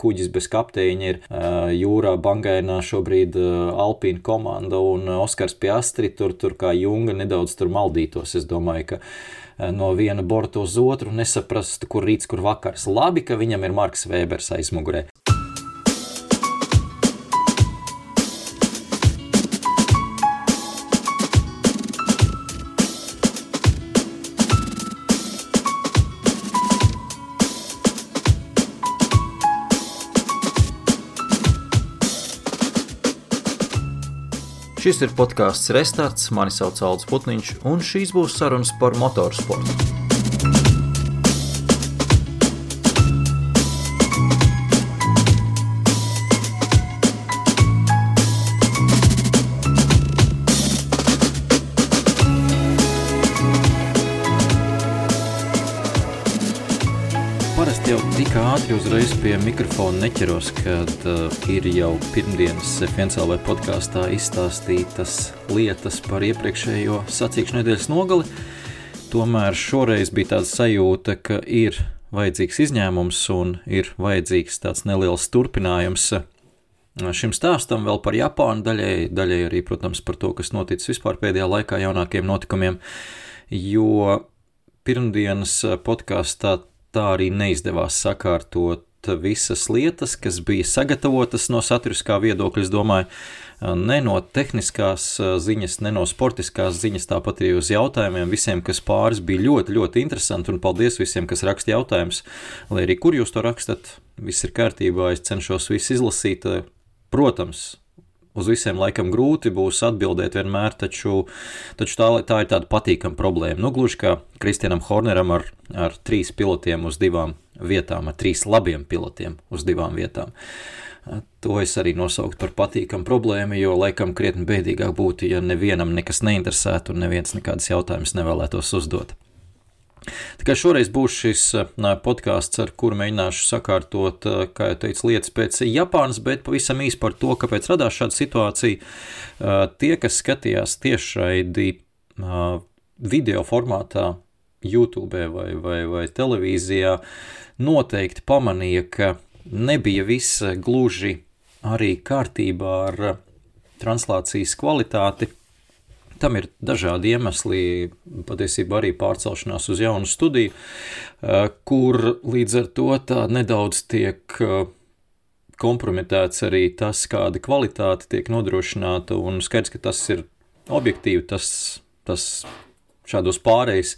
kuģis bez kapteiņa ir jūrā bangainā šobrīd Alpīna komanda un Oskars Piastri tur, tur kā junga nedaudz tur maldītos. Es domāju, ka no viena borta uz otru nesaprastu, kur rīts, kur vakars. Labi, ka viņam ir Marks Vēbers aizmugurē. Šis ir podkāsts Restarts, mani sauc Alts Putniņš, un šīs būs sarunas par motorsportu. Ātri uzreiz pie mikrofona neķeros, kad uh, ir jau pirmdienas F1CLV podkāstā izstāstītas lietas par iepriekšējo sacīkšu nedēļas nogali. Tomēr šoreiz bija tāda sajūta, ka ir vajadzīgs izņēmums un ir vajadzīgs tāds neliels turpinājums šim stāstam vēl par Japānu, daļai, daļai arī, protams, par to, kas noticis vispār pēdējā laikā jaunākiem notikumiem, jo pirmdienas podkāstā tā arī neizdevās sakārtot visas lietas, kas bija sagatavotas no saturiskā viedokļa. Es domāju, ne no tehniskās ziņas, ne no sportiskās ziņas, tāpat arī uz jautājumiem. Visiem, kas pāris bija ļoti, ļoti interesanti, un paldies visiem, kas raksta jautājumus. Lai arī kur jūs to rakstat, viss ir kārtībā, es cenšos visu izlasīt. Protams, uz visiem laikam grūti būs atbildēt vienmēr, taču, taču tā, tā ir tāda patīkama problēma. Nu, gluži kā Kristianam Horneram ar, ar trīs pilotiem uz divām vietām, ar trīs labiem pilotiem uz divām vietām. To es arī nosauktu par patīkamu problēmu, jo laikam krietni bēdīgāk būtu, ja nevienam nekas neinteresētu un neviens nekādas jautājumas nevēlētos uzdot. Tikai šoreiz būs šis podkāsts, ar kuru mēģināšu sakārtot, kā jau teicu, lietas pēc Japānas, bet pavisam īsi par to, kāpēc radās šāda situācija. Tie, kas skatījās tiešraidi video formātā, YouTube vai, vai, vai televīzijā, noteikti pamanīja, ka nebija viss gluži arī kārtībā ar translācijas kvalitāti Tam ir dažādi iemesli, patiesībā arī pārcelšanās uz jaunu studiju, eh, kur līdz ar to tā nedaudz tiek eh, kompromitēts arī tas, kāda kvalitāte tiek nodrošināta, un skaidrs, ka tas ir objektīvi, tas, tas šādos pārējais.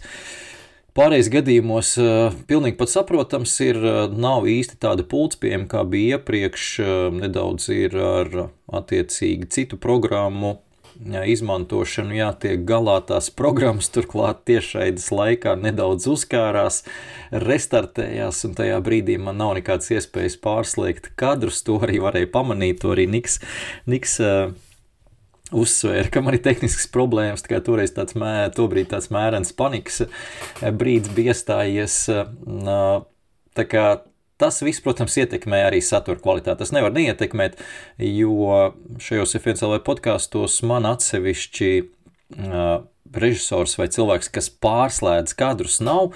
Pārējais gadījumos uh, pilnīgi pat saprotams ir, nav īsti tāda pults pieejama, kā bija iepriekš, nedaudz ir ar attiecīgi citu programmu izmantošanu jātiek galā tās programmas, turklāt tiešraides laikā nedaudz uzkārās, restartējās, un tajā brīdī man nav nekādas iespējas pārslēgt kadrus. To arī varēja pamanīt, to arī Niks, Niks uh, uzsvēra, ka man ir tehniskas problēmas, tikai toreiz tāds, mē, tobrīd tāds mērens panikas brīdis bija iestājies. Tā kā Tas viss, protams, ietekmē arī satura kvalitāti. Tas nevar neietekmēt, jo šajos FNCLV podkāstos man atsevišķi uh, režisors vai cilvēks, kas pārslēdz kadrus, nav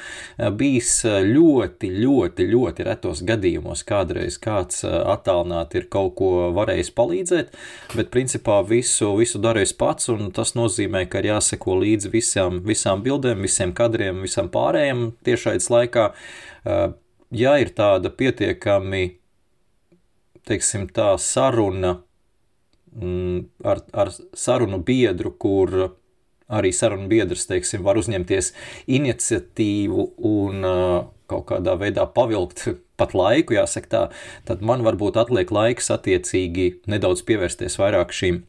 bijis ļoti, ļoti, ļoti retos gadījumos. Kādreiz kāds attālināti ir kaut ko varējis palīdzēt, bet principā visu, visu darījis pats, un tas nozīmē, ka ir jāseko līdzi visām, visām bildēm, visiem kadriem, visam pārējiem tiešaids laikā ja ir tāda pietiekami, teiksim, tā saruna mm, ar, ar sarunu biedru, kur arī sarunu biedrs, teiksim, var uzņemties iniciatīvu un uh, kaut kādā veidā pavilkt pat laiku, jāsaka tā, tad man varbūt atliek laiks attiecīgi nedaudz pievērsties vairāk šīm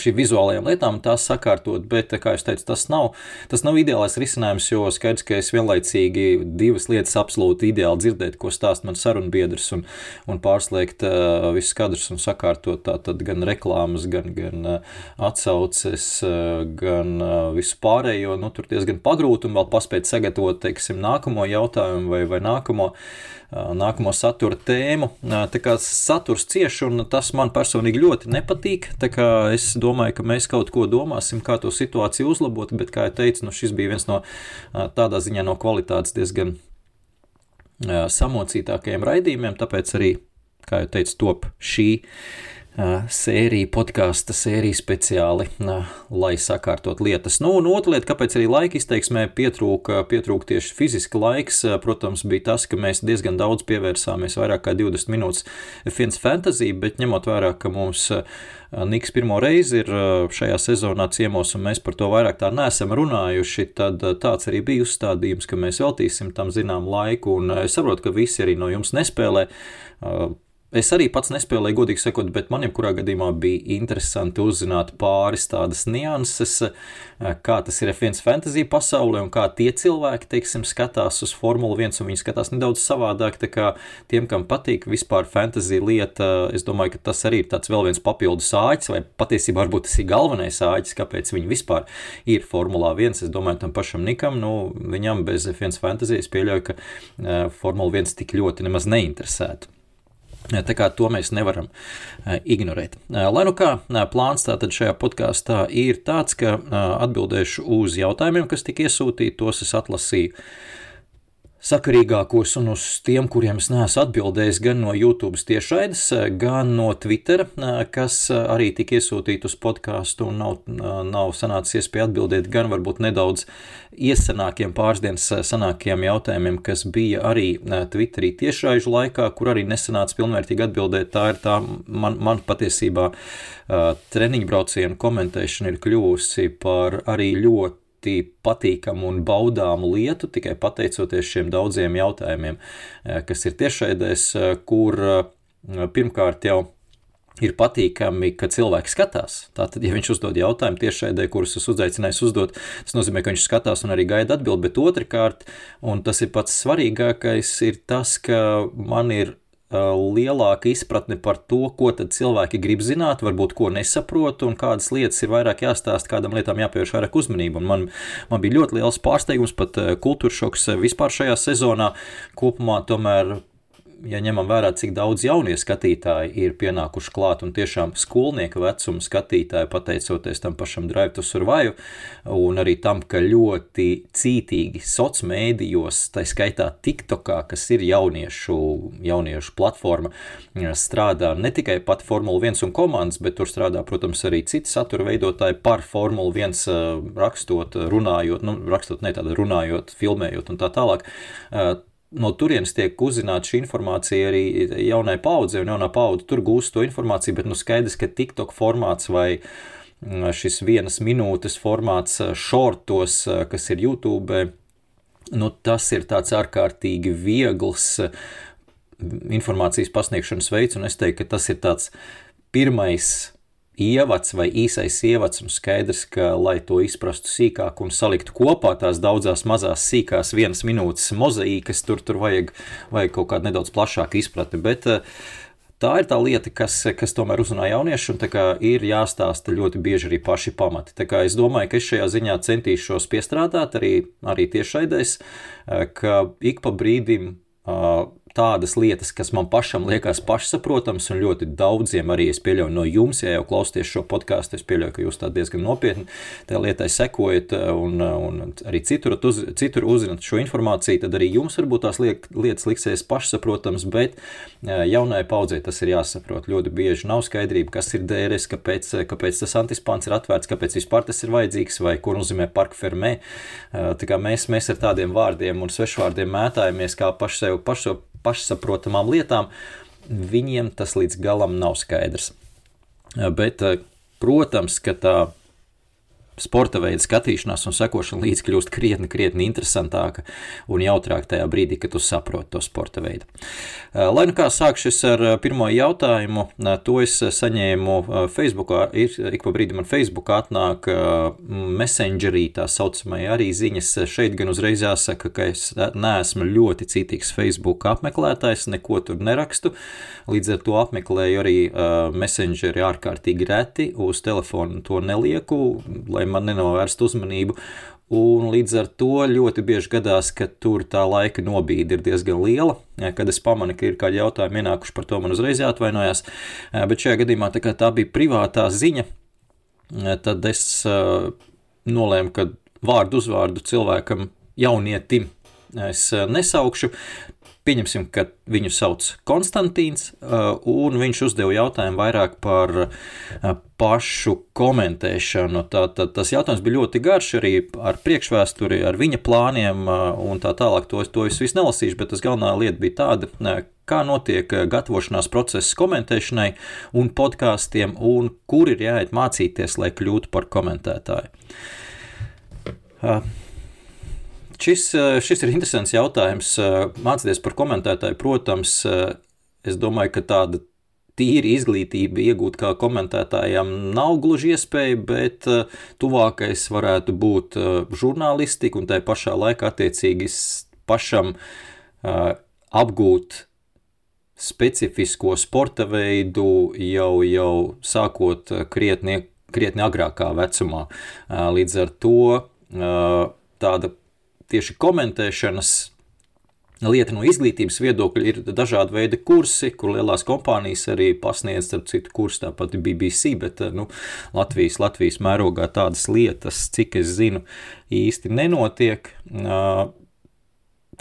šīm vizuālajām lietām, tās sakārtot, bet, kā jau teicu, tas nav, tas nav ideālais risinājums, jo skaidrs, ka es vienlaicīgi divas lietas absolūti ideāli dzirdēt, ko stāst man sarunbiedrs un, un pārslēgt uh, visus kadrus un sakārtot tā tad gan reklāmas, gan, gan uh, atsauces, uh, gan uh, visu pārējo, nu, tur diezgan pagrūti un vēl paspēt sagatavot, teiksim, nākamo jautājumu vai, vai nākamo nākamo satura tēmu. Tā kā saturs cieši, un tas man personīgi ļoti nepatīk. Es domāju, ka mēs kaut ko domāsim, kā to situāciju uzlabot, bet, kā jau teicu, nu, šis bija viens no tādā ziņā no kvalitātes diezgan samocītākajiem raidījumiem, tāpēc arī kā jau teicu, top šī sērija, podkāstu sērija speciāli, lai sakārtot lietas. Nu, un otra lieta, kāpēc arī laika izteiksmē pietrūka, pietrūka tieši fiziski laiks, protams, bija tas, ka mēs diezgan daudz pievērsāmies, vairāk kā 20 minūtes Fins Fantasy, bet ņemot vērā, ka mums Niks pirmo reizi ir šajā sezonā ciemos, un mēs par to vairāk tā neesam runājuši, tad tāds arī bija uzstādījums, ka mēs veltīsim tam zinām laiku, un es saprotu, ka visi arī no jums nespēlē Es arī pats nespēlēju, godīgi sakot, bet man jebkurā gadījumā bija interesanti uzzināt pāris tādas nianses, eh, kā tas ir F1 fantasy pasaulē un kā tie cilvēki, teiksim, skatās uz Formuli 1 un viņi skatās nedaudz savādāk. Tā kā tiem, kam patīk vispār fantasy lieta, es domāju, ka tas arī ir tāds vēl viens papildus āķis, vai patiesībā varbūt tas ir galvenais āķis, kāpēc viņi vispār ir Formulā 1. Es domāju, tam pašam Nikam, nu, viņam bez F1 fantasy es pieļauju, ka uh, Formula 1 tik ļoti nemaz neinteresētu. Tā kā to mēs nevaram ignorēt. Lai nu kā plāns tātad šajā podkāstā ir tāds, ka atbildēšu uz jautājumiem, kas tika iesūtīti, tos es atlasīju sakarīgākos un uz tiem, kuriem es neesmu atbildējis gan no YouTube tiešraides, gan no Twitter, kas arī tika iesūtīti uz podkāstu un nav, nav sanācis iespēja atbildēt, gan varbūt nedaudz iesenākiem pāris dienas sanākiem jautājumiem, kas bija arī Twitterī tiešraižu laikā, kur arī nesanāca pilnvērtīgi atbildēt. Tā ir tā man, man patiesībā treniņu braucienu komentēšana ir kļuvusi par arī ļoti ļoti patīkamu un baudāmu lietu tikai pateicoties šiem daudziem jautājumiem, eh, kas ir tiešraidēs, eh, kur eh, pirmkārt jau ir patīkami, ka cilvēki skatās. Tātad, ja viņš uzdod jautājumu tiešraidē, kurus es uzaicināju uzdot, tas nozīmē, ka viņš skatās un arī gaida atbildi, bet otrkārt, un tas ir pats svarīgākais, ir tas, ka man ir lielāka izpratne par to, ko cilvēki grib zināt, varbūt ko nesaprot, un kādas lietas ir vairāk jāstāsta, kādam lietām jāpievērš vairāk uzmanību. Un man, man bija ļoti liels pārsteigums, pat kultūra šoks vispār šajā sezonā. Kopumā tomēr ja ņemam vērā, cik daudz jaunie skatītāji ir pienākuši klāt un tiešām skolnieka vecuma skatītāji, pateicoties tam pašam Drive to Survive, un arī tam, ka ļoti cītīgi sociālos mēdījos, tā skaitā TikTokā, kas ir jauniešu, jauniešu platforma, strādā ne tikai pati Formula 1 un komandas, bet tur strādā, protams, arī citi satura veidotāji par Formulu 1 rakstot, runājot, nu, rakstot ne tāda runājot, filmējot un tā tālāk no turienes tiek uzzināta šī informācija arī jaunai paudzei, un jaunā paudze tur gūst to informāciju, bet nu skaidrs, ka TikTok formāts vai mm, šis vienas minūtes formāts šortos, eh, eh, kas ir YouTube, nu, tas ir tāds ārkārtīgi viegls mm, informācijas pasniegšanas veids, un es teiktu, ka tas ir tāds pirmais ievads vai īsais ievads, un skaidrs, ka, lai to izprastu sīkāk un saliktu kopā tās daudzās mazās sīkās vienas minūtes mozaīkas, tur, tur vajag, vajag kaut kādu nedaudz plašāku izpratni. Bet, eh, Tā ir tā lieta, kas, kas tomēr uzrunā jauniešu, un ir jāstāsta ļoti bieži arī paši pamati. Es domāju, ka es šajā ziņā centīšos piestrādāt arī, arī tiešraidēs, eh, ka ik pa brīdim uh, tādas lietas, kas man pašam liekas pašsaprotamas, un ļoti daudziem arī es pieļauju no jums, ja jau klausāties šo podkāstu, es pieļauju, ka jūs tā diezgan nopietni tajā lietai sekojat un, un arī citur, uz, citur uzzinat šo informāciju, tad arī jums varbūt tās liek, lietas liksies pašsaprotamas, bet jaunai paudzei tas ir jāsaprot. Ļoti bieži nav skaidrība, kas ir DRS, kāpēc, kāpēc tas antispāns ir atvērts, kāpēc vispār tas ir vajadzīgs vai ko nozīmē parka fermē. Tā kā mēs, mēs ar tādiem vārdiem un svešvārdiem mētājamies kā paši sev, paši sev pašsaprotamām lietām, viņiem tas līdz galam nav skaidrs. Bet, protams, ka tā sporta veida skatīšanās un sekošana līdzi kļūst krietni, krietni interesantāka un jautrāka tajā brīdī, kad tu saproti to sporta veidu. Eh, lai nu kā sākšos ar eh, pirmo jautājumu, eh, to es saņēmu Facebookā. Ir, ik pa brīdim man Facebookā atnāk messengerī tā saucamai arī ziņas. Šeit gan uzreiz jāsaka, ka es neesmu ļoti citīgs Facebook apmeklētājs, neko tur nerakstu. Līdz ar to apmeklēju arī messengeri ārkārtīgi reti, uz telefonu to nelieku, lai man nenovērst uzmanību. Un līdz ar to ļoti bieži gadās, ka tur tā laika nobīde ir diezgan liela. Kad es pamanu, ka ir kādi jautājumi ienākuši par to, man uzreiz jāatvainojas. Bet šajā gadījumā tā, tā bija privātā ziņa, tad es nolēmu, ka vārdu uzvārdu cilvēkam, jaunietim, es nesaukšu. Pieņemsim, ka viņu sauc Konstantīns, uh, un viņš uzdeva jautājumu vairāk par uh, pašu komentēšanu. Tātad tas jautājums bija ļoti garš, arī ar priekšvēsturi, ar viņa plāniem uh, un tā tālāk. To, to es visu nelasīšu, bet tas galvenā lieta bija tāda, kā notiek gatavošanās process komentēšanai un podkāstiem, un kur ir jāiet mācīties, lai kļūtu par komentētāju. Šis, eh, šis ir interesants jautājums. Eh, mācīties par komentētāju, protams, eh, es domāju, ka tāda tīra izglītība iegūt kā komentētājam nav gluži iespēja, bet tuvākais varētu būt žurnālistika un tai pašā laikā attiecīgi pašam apgūt specifisko sporta veidu jau, jau sākot krietni, krietni agrākā vecumā. Līdz ar to tāda tieši komentēšanas lieta no izglītības viedokļa ir dažādi veidi kursi, kur lielās kompānijas arī pasniedz, starp citu, kursu tāpat BBC, bet nu, Latvijas, Latvijas mērogā tādas lietas, cik es zinu, īsti nenotiek.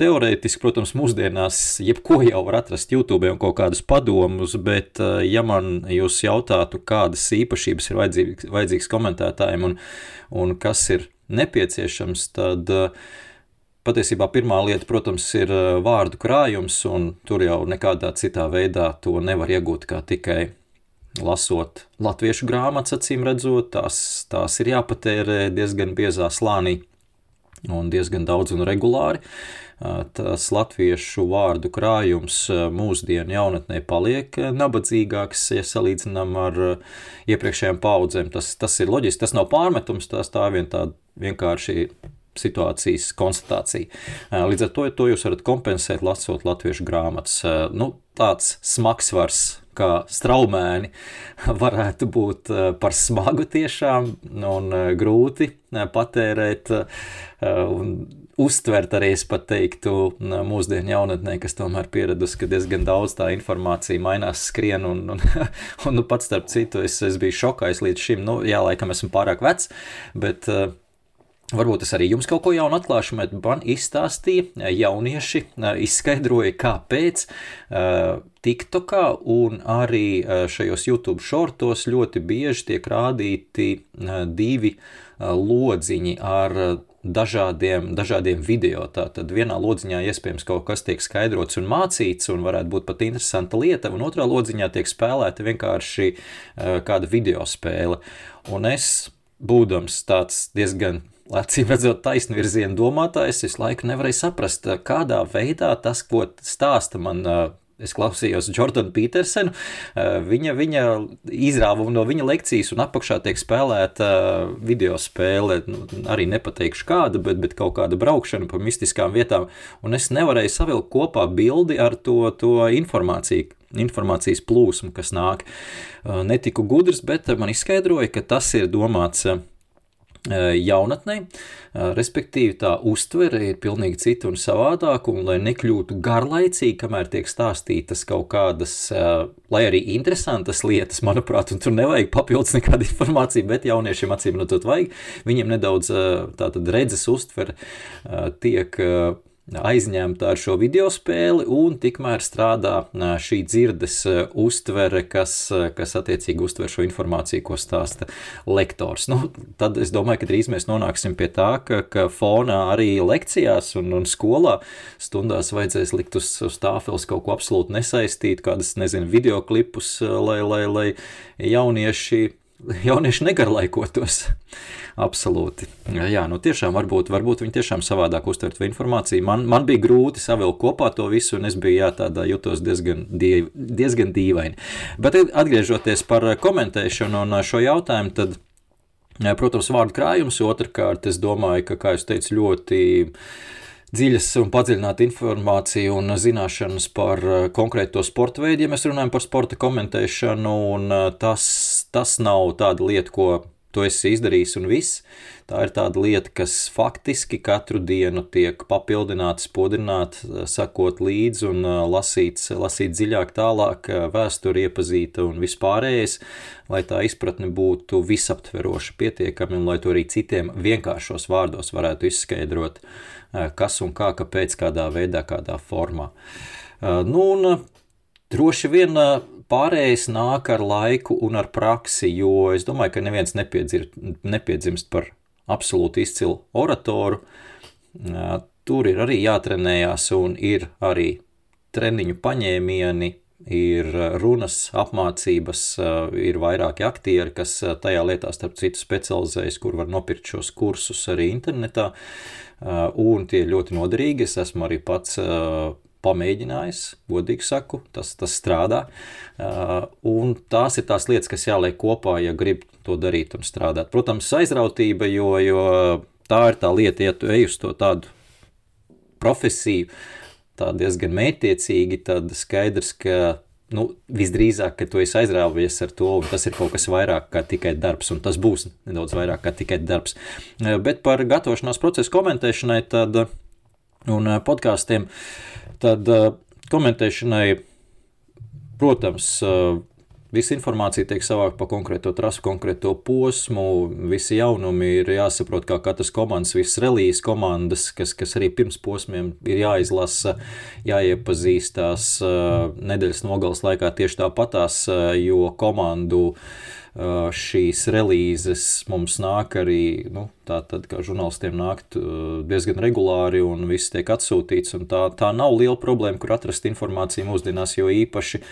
Teorētiski, protams, mūsdienās jebko jau var atrast YouTube un kaut kādus padomus, bet, ja man jūs jautātu, kādas īpašības ir vajadzīgas, vajadzīgas komentētājiem un, un kas ir nepieciešams, tad uh, Patiesībā pirmā lieta, protams, ir eh, vārdu krājums, un tur jau nekādā citā veidā to nevar iegūt kā tikai lasot latviešu grāmatas, acīm redzot, tās, tās ir jāpatērē diezgan biezā slānī un diezgan daudz un regulāri. Eh, tas latviešu vārdu krājums eh, mūsdienu jaunatnē paliek nabadzīgāks, ja salīdzinām ar iepriekšējām paudzēm. Tas, tas ir loģiski, tas nav pārmetums, tas tā vien tāda vienkārši situācijas konstatācija. Līdz ar to, to jūs varat kompensēt, lasot latviešu grāmatas. Nu, tāds smagsvars kā straumēni varētu būt par smagu tiešām un grūti patērēt un uztvert arī, es pat teiktu, mūsdienu jaunatnē, kas tomēr pieradusi, ka diezgan daudz tā informācija mainās, skrien, un, un, un nu, pats starp citu, es, es biju šokājis līdz šim, nu, jā, laikam esmu pārāk vecs, bet uh, Varbūt es arī jums kaut ko jaunu atklāšu, bet man izstāstīja jaunieši, izskaidroja, kāpēc TikTokā un arī šajos YouTube šortos ļoti bieži tiek rādīti divi lodziņi ar dažādiem, dažādiem video. Tātad vienā lodziņā iespējams kaut kas tiek skaidrots un mācīts, un varētu būt pat interesanta lieta, un otrā lodziņā tiek spēlēta vienkārši kāda video spēle. Un es, būdams tāds diezgan acīm redzot, taisnvirzienu domātājs, visu laiku nevarēja saprast, kādā veidā tas, ko stāsta man. Es klausījos Jordanu Petersenu, viņa, viņa izrāvumu no viņa lekcijas, un apakšā tiek spēlēta video spēle. Nu, arī nepateikšu kāda, bet, bet kaut kāda braukšana pa mistiskām vietām. Un es nevarēju savilkt kopā bildi ar to, to informāciju, informācijas plūsmu, kas nāk. Netiku gudrs, bet man izskaidroja, ka tas ir domāts jaunatnē, respektīvi tā uztvere ir pilnīgi cita un savādāka, un lai nekļūtu garlaicīgi, kamēr tiek stāstītas kaut kādas, lai arī interesantas lietas, manuprāt, un tur nevajag papildus nekādu informāciju, bet jauniešiem acīm redzot vajag, viņiem nedaudz tātad redzes uztvere tiek aizņemta ar šo video spēli, un tikmēr strādā šī dzirdes uztvere, kas, kas attiecīgi uztver šo informāciju, ko stāsta lektors. Nu, tad es domāju, ka drīz mēs nonāksim pie tā, ka, ka fonā arī lekcijās un, un skolā stundās vajadzēs likt uz, uz tāfeles kaut ko absolūti nesaistīt, kādas, nezinu, video klipus, lai, lai, lai jaunieši jaunieši negarlaikotos. Absolūti. Jā, nu tiešām varbūt, varbūt viņi tiešām savādāk uztver to informāciju. Man, man bija grūti savilkt kopā to visu, un es biju jā, tādā jutos diezgan, diev, diezgan dīvaini. Bet atgriežoties par komentēšanu un šo jautājumu, tad, protams, vārdu krājums, otrkārt, es domāju, ka, kā jūs teicu, ļoti dziļas un padziļināta informācija un zināšanas par eh, konkrēto sporta veidu, ja mēs runājam par sporta komentēšanu, un eh, tas, tas nav tāda lieta, ko to esi izdarījis un viss. Tā ir tāda lieta, kas faktiski katru dienu tiek papildināta, spodrināta, sakot līdzi un lasīts, lasīt dziļāk, tālāk, vēsturi iepazīta un vispārējais, lai tā izpratne būtu visaptveroša, pietiekami un lai to arī citiem vienkāršos vārdos varētu izskaidrot, kas un kā, kāpēc, kādā veidā, kādā formā. Nu, un Droši vien pārējais nāk ar laiku un ar praksi, jo es domāju, ka neviens nepiedzimst par absolūti izcilu oratoru. Tur ir arī jātrenējās, un ir arī treniņu paņēmieni, ir runas apmācības, ir vairāki aktieri, kas tajā lietā, starp citu, specializējas, kur var nopirkt šos kursus arī internetā, un tie ir ļoti noderīgi. Es esmu arī pats pamēģinājis, godīgi saku, tas, tas strādā. Uh, un tās ir tās lietas, kas jāliek kopā, ja grib to darīt un strādāt. Protams, aizrautība, jo, jo tā ir tā lieta, ja tu ej uz to tādu profesiju, tā diezgan mētiecīgi, tad skaidrs, ka nu, visdrīzāk, ka tu esi aizrāvies ar to, un tas ir kaut kas vairāk kā tikai darbs, un tas būs nedaudz vairāk kā tikai darbs. Bet par gatavošanās procesu komentēšanai tad, un podkāstiem. Uh, Tad uh, komentēšanai, protams, Visa informācija tiek savākta pa konkrēto trasu, konkrēto posmu. Visi jaunumi ir jāsaprot, kā katras komandas, visas relīzes komandas, kas, kas arī pirms posmiem ir jāizlasa, jāiepazīstās uh, nedēļas nogales laikā tieši tāpatās, jo komandu uh, šīs relīzes mums nāk arī, nu, tā tad, kā žurnālistiem nāk diezgan regulāri un viss tiek atsūtīts, un tā, tā nav liela problēma, kur atrast informāciju mūsdienās, jo īpaši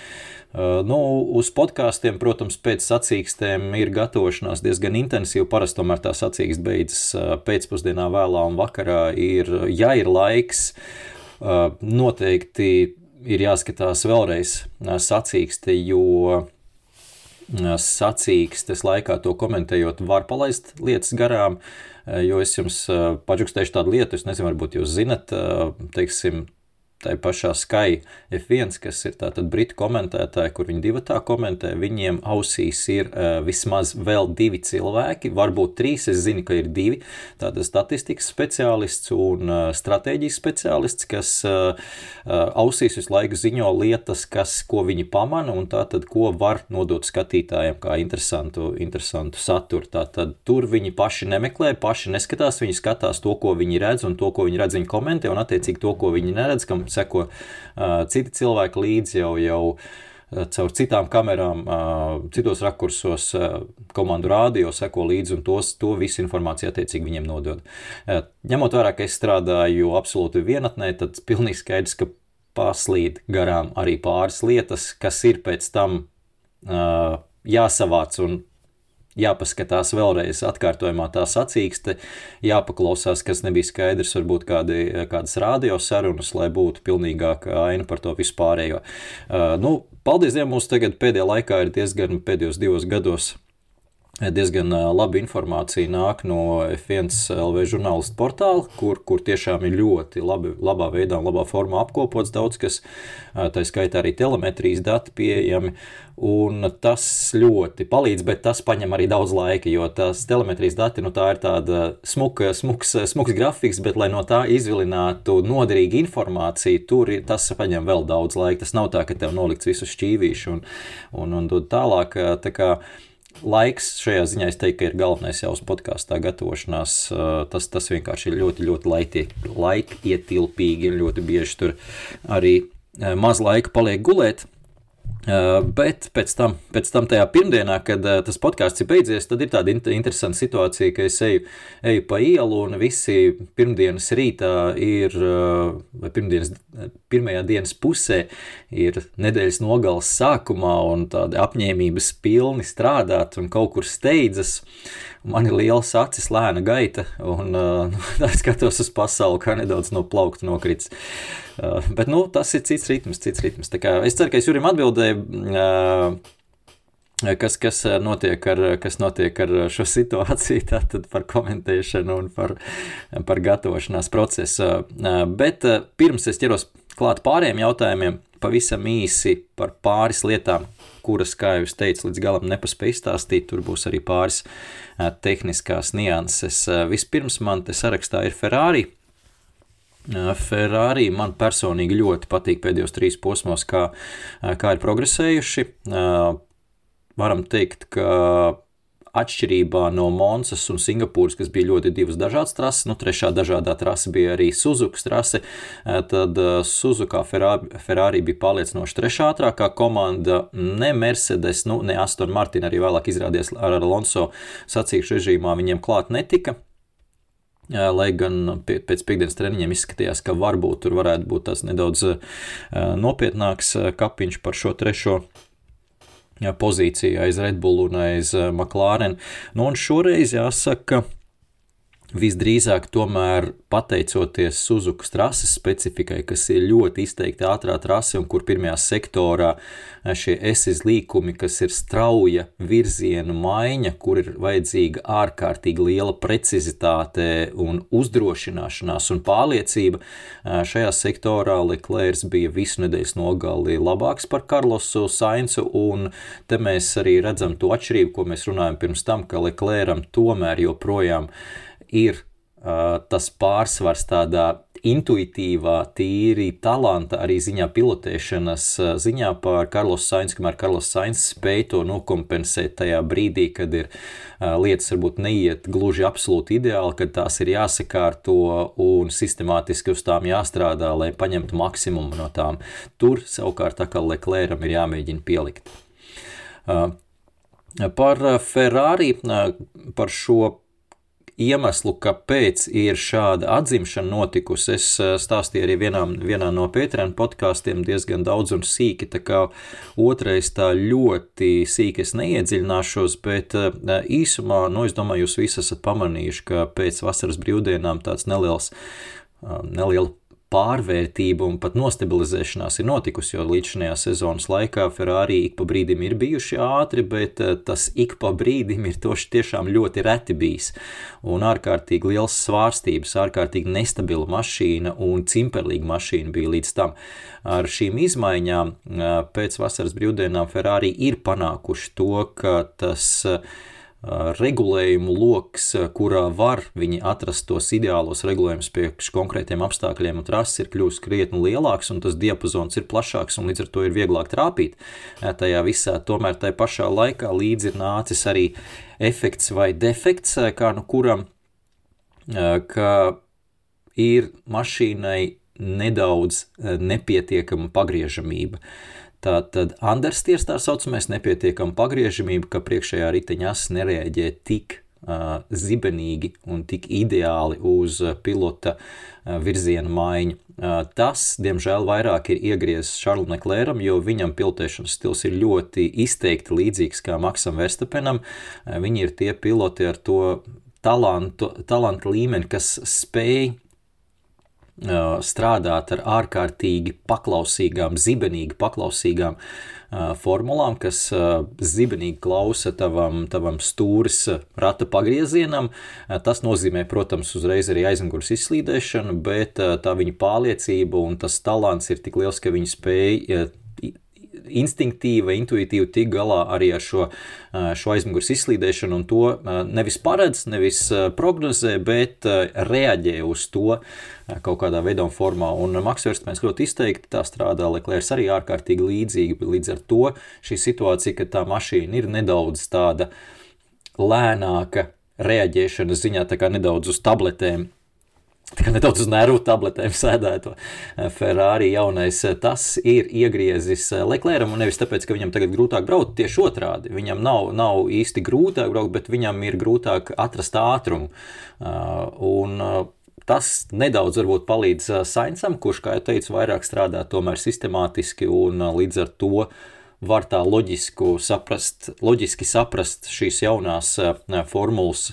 Nu, uz podkāstiem, protams, pēc sacīkstēm ir gatavošanās diezgan intensīva. Parasti tomēr tā sacīksts beidzas pēcpusdienā, vēlā un vakarā. Ir, ja ir laiks, noteikti ir jāskatās vēlreiz sacīkste, jo sacīkstes laikā to komentējot, var palaist lietas garām, jo es jums paģukstēšu tādu lietu, es nezinu, varbūt jūs zinat, teiksim, tai pašā Sky F1, kas ir tātad britu komentētāji, kur viņi divi tā komentē, viņiem ausīs ir uh, vismaz vēl divi cilvēki, varbūt trīs, es zinu, ka ir divi, tātad statistikas speciālists un uh, stratēģijas speciālists, kas uh, ausīs visu laiku ziņo lietas, kas, ko viņi pamana, un tātad, ko var nodot skatītājiem kā interesantu, interesantu saturu. Tātad tur viņi paši nemeklē, paši neskatās, viņi skatās to, ko viņi redz, un to, ko viņi redz, viņi komentē, un attiecīgi to, ko viņi neredz, kam seko uh, citi cilvēki līdzi jau, jau caur citām kamerām, citos rakursos, komandu rādio seko līdzi un tos, to visu informāciju attiecīgi viņiem nodod. Ņemot vērā, ka es strādāju absolūti vienatnē, tad pilnīgi skaidrs, ka paslīd garām arī pāris lietas, kas ir pēc tam jāsavāc un jāpaskatās vēlreiz atkārtojumā tā sacīkste, jāpaklausās, kas nebija skaidrs, varbūt kādi, kādas radio sarunas, lai būtu pilnīgāka aina par to vispārējo. Uh, nu, paldies Dievam, mums tagad pēdējā laikā ir diezgan pēdējos divos gados diezgan laba informācija nāk no F1 LV žurnālistu portāla, kur, kur tiešām ir ļoti labi, labā veidā un labā formā apkopots daudz kas, tā skaitā arī telemetrijas dati pieejami, un tas ļoti palīdz, bet tas paņem arī daudz laika, jo tās telemetrijas dati, nu tā ir tāda smuka, smuks, smuks grafiks, bet lai no tā izvilinātu noderīgu informāciju, tur tas paņem vēl daudz laika, tas nav tā, ka tev nolikts visu šķīvīšu un, un, un dod tālāk, tā kā laiks šajā ziņā es teiktu, ir galvenais jau uz podkāstā gatavošanās. Tas, tas vienkārši ir ļoti, ļoti laiti, laikietilpīgi un ļoti bieži tur arī maz laika paliek gulēt. Uh, bet pēc tam, pēc tam tajā pirmdienā, kad uh, tas podkāsts ir beidzies, tad ir tāda interesanta situācija, ka es eju, eju pa ielu un visi pirmdienas rītā ir, uh, vai pirmdienas, pirmajā dienas pusē ir nedēļas nogales sākumā un tādi apņēmības pilni strādāt un kaut kur steidzas. Man ir liels acis, lēna gaita, un uh, skatos uz pasauli, kā nedaudz no plaukta nokrits. Uh, Uh, bet nu, tas ir cits ritms, cits ritms. Es ceru, ka es Jurim atbildēju. Uh, kas, kas, notiek ar, kas notiek ar šo situāciju, tātad par komentēšanu un par, par gatavošanās procesu. Uh, bet pirms es ķeros klāt pārējiem jautājumiem, pavisam īsi par pāris lietām, kuras, kā jau es teicu, līdz galam nepaspēju izstāstīt. Tur būs arī pāris tehniskās nianses. Vispirms man te sarakstā ir Ferrari. Ferrari man personīgi ļoti patīk pēdējos trīs posmos, kā, kā ir progresējuši. Varam teikt, ka atšķirībā no Monsas un Singapūras, kas bija ļoti divas dažādas trases, nu, trešā dažādā trase bija arī Suzukas trase, eh, tad eh, Suzuka Ferrari bija pārliecinoši trešā ātrākā komanda, ne Mercedes, nu, ne Aston Martin arī vēlāk izrādījās ar Alonso sacīkšu režīmā viņiem klāt netika. Eh, lai gan pēc piekdienas treniņiem izskatījās, ka varbūt tur varētu būt tāds nedaudz nopietnāks kapiņš par šo trešo pozīciju aiz Red Bull un aiz eh, McLaren. Nu, un šoreiz jāsaka, Visdrīzāk, tomēr pateicoties Suzukas trases specifikai, kas ir ļoti izteikti ātrā trase un kur pirmajā sektorā eh, šie esis līkumi, kas ir strauja virziena maiņa, kur ir vajadzīga ārkārtīgi liela precizitāte un uzdrošināšanās un pārliecība, eh, šajā sektorā Leclerc bija visu nedēļas nogali labāks par Karlosu Sainzu, un te mēs arī redzam to atšķirību, ko mēs runājam pirms tam, ka Leclercam tomēr joprojām ir uh, tas pārsvars tādā intuitīvā, tīri talanta arī ziņā pilotēšanas ziņā par Karlos Sainz, kamēr Karlos Sainz spēj to nokompensēt tajā brīdī, kad ir lietas varbūt neiet gluži absolūti ideāli, kad tās ir jāsakārto un sistemātiski uz tām jāstrādā, lai paņemtu maksimumu no tām. Tur savukārt kā Leclercam ir jāmēģina pielikt. Par Ferrari, par šo iemeslu, kāpēc ir šāda atzimšana notikusi. Es eh, stāstīju arī vienā, vienā no Pēterēna podkāstiem diezgan daudz un sīki, tā kā otrais tā ļoti sīki es neiedziļināšos, bet eh, īsumā, nu, es domāju, jūs visi esat pamanījuši, ka pēc vasaras brīvdienām tāds neliels, eh, neliela pārvērtība un pat nostabilizēšanās ir notikusi, jo līdz šajā sezonas laikā Ferrari ik pa brīdim ir bijuši ātri, bet eh, tas ik pa brīdim ir toši tiešām ļoti reti bijis. Un ārkārtīgi liels svārstības, ārkārtīgi nestabila mašīna un cimperlīga mašīna bija līdz tam. Ar šīm izmaiņām eh, pēc vasaras brīvdienām Ferrari ir panākuši to, ka tas uh, regulējumu lokus, kurā var viņi atrast tos ideālos regulējumus priekš konkrētiem apstākļiem, un trases ir kļuvusi krietni lielāks, un tas diapazons ir plašāks, un līdz ar to ir vieglāk trāpīt tajā visā. Tomēr tajā pašā laikā līdzi ir nācis arī efekts vai defekts, kā nu kuram, ka ir mašīnai nedaudz nepietiekama pagriežamība. Uh, Tā tad understeers tā saucamais nepietiekama pagriežamība, ka priekšējā riteņa asis nereaģē tik uh, zibenīgi un tik ideāli uz pilota uh, virziena maiņu. Uh, tas, diemžēl, vairāk ir iegriezis Šarlam Neklēram, jo viņam pilotēšanas stils ir ļoti izteikti līdzīgs kā Maksam Verstapenam. Uh, viņi ir tie piloti ar to talantu, talantu līmeni, kas spēj strādāt ar ārkārtīgi paklausīgām, zibenīgi paklausīgām formulām, kas zibenīgi klausa tavam, tavam stūris rata pagriezienam. Tas nozīmē, protams, uzreiz arī aizmugures izslīdēšanu, bet tā viņa pārliecība un tas talants ir tik liels, ka viņi spēj instinktīva, intuitīvi tik galā arī ar šo, šo aizmugures izslīdēšanu, un to nevis paredz, nevis prognozē, bet reaģē uz to kaut kādā veidā un formā. Un Maks Verstmēns ļoti izteikti tā strādā, Leclerc arī ārkārtīgi līdzīgi, līdz ar to šī situācija, ka tā mašīna ir nedaudz tāda lēnāka reaģēšanas ziņā, tā kā nedaudz uz tabletēm nedaudz uz nervu tabletēm sēdēto eh, Ferrari jaunais, eh, tas ir iegriezis eh, Leclercam, un nevis tāpēc, ka viņam tagad grūtāk braukt, tieši otrādi. Viņam nav, nav īsti grūtāk braukt, bet viņam ir grūtāk atrast ātrumu. Un tas nedaudz varbūt palīdz Sainsam, kurš, kā jau teicu, vairāk strādā tomēr sistemātiski un līdz ar to var tā loģisku saprast, loģiski saprast šīs jaunās formulas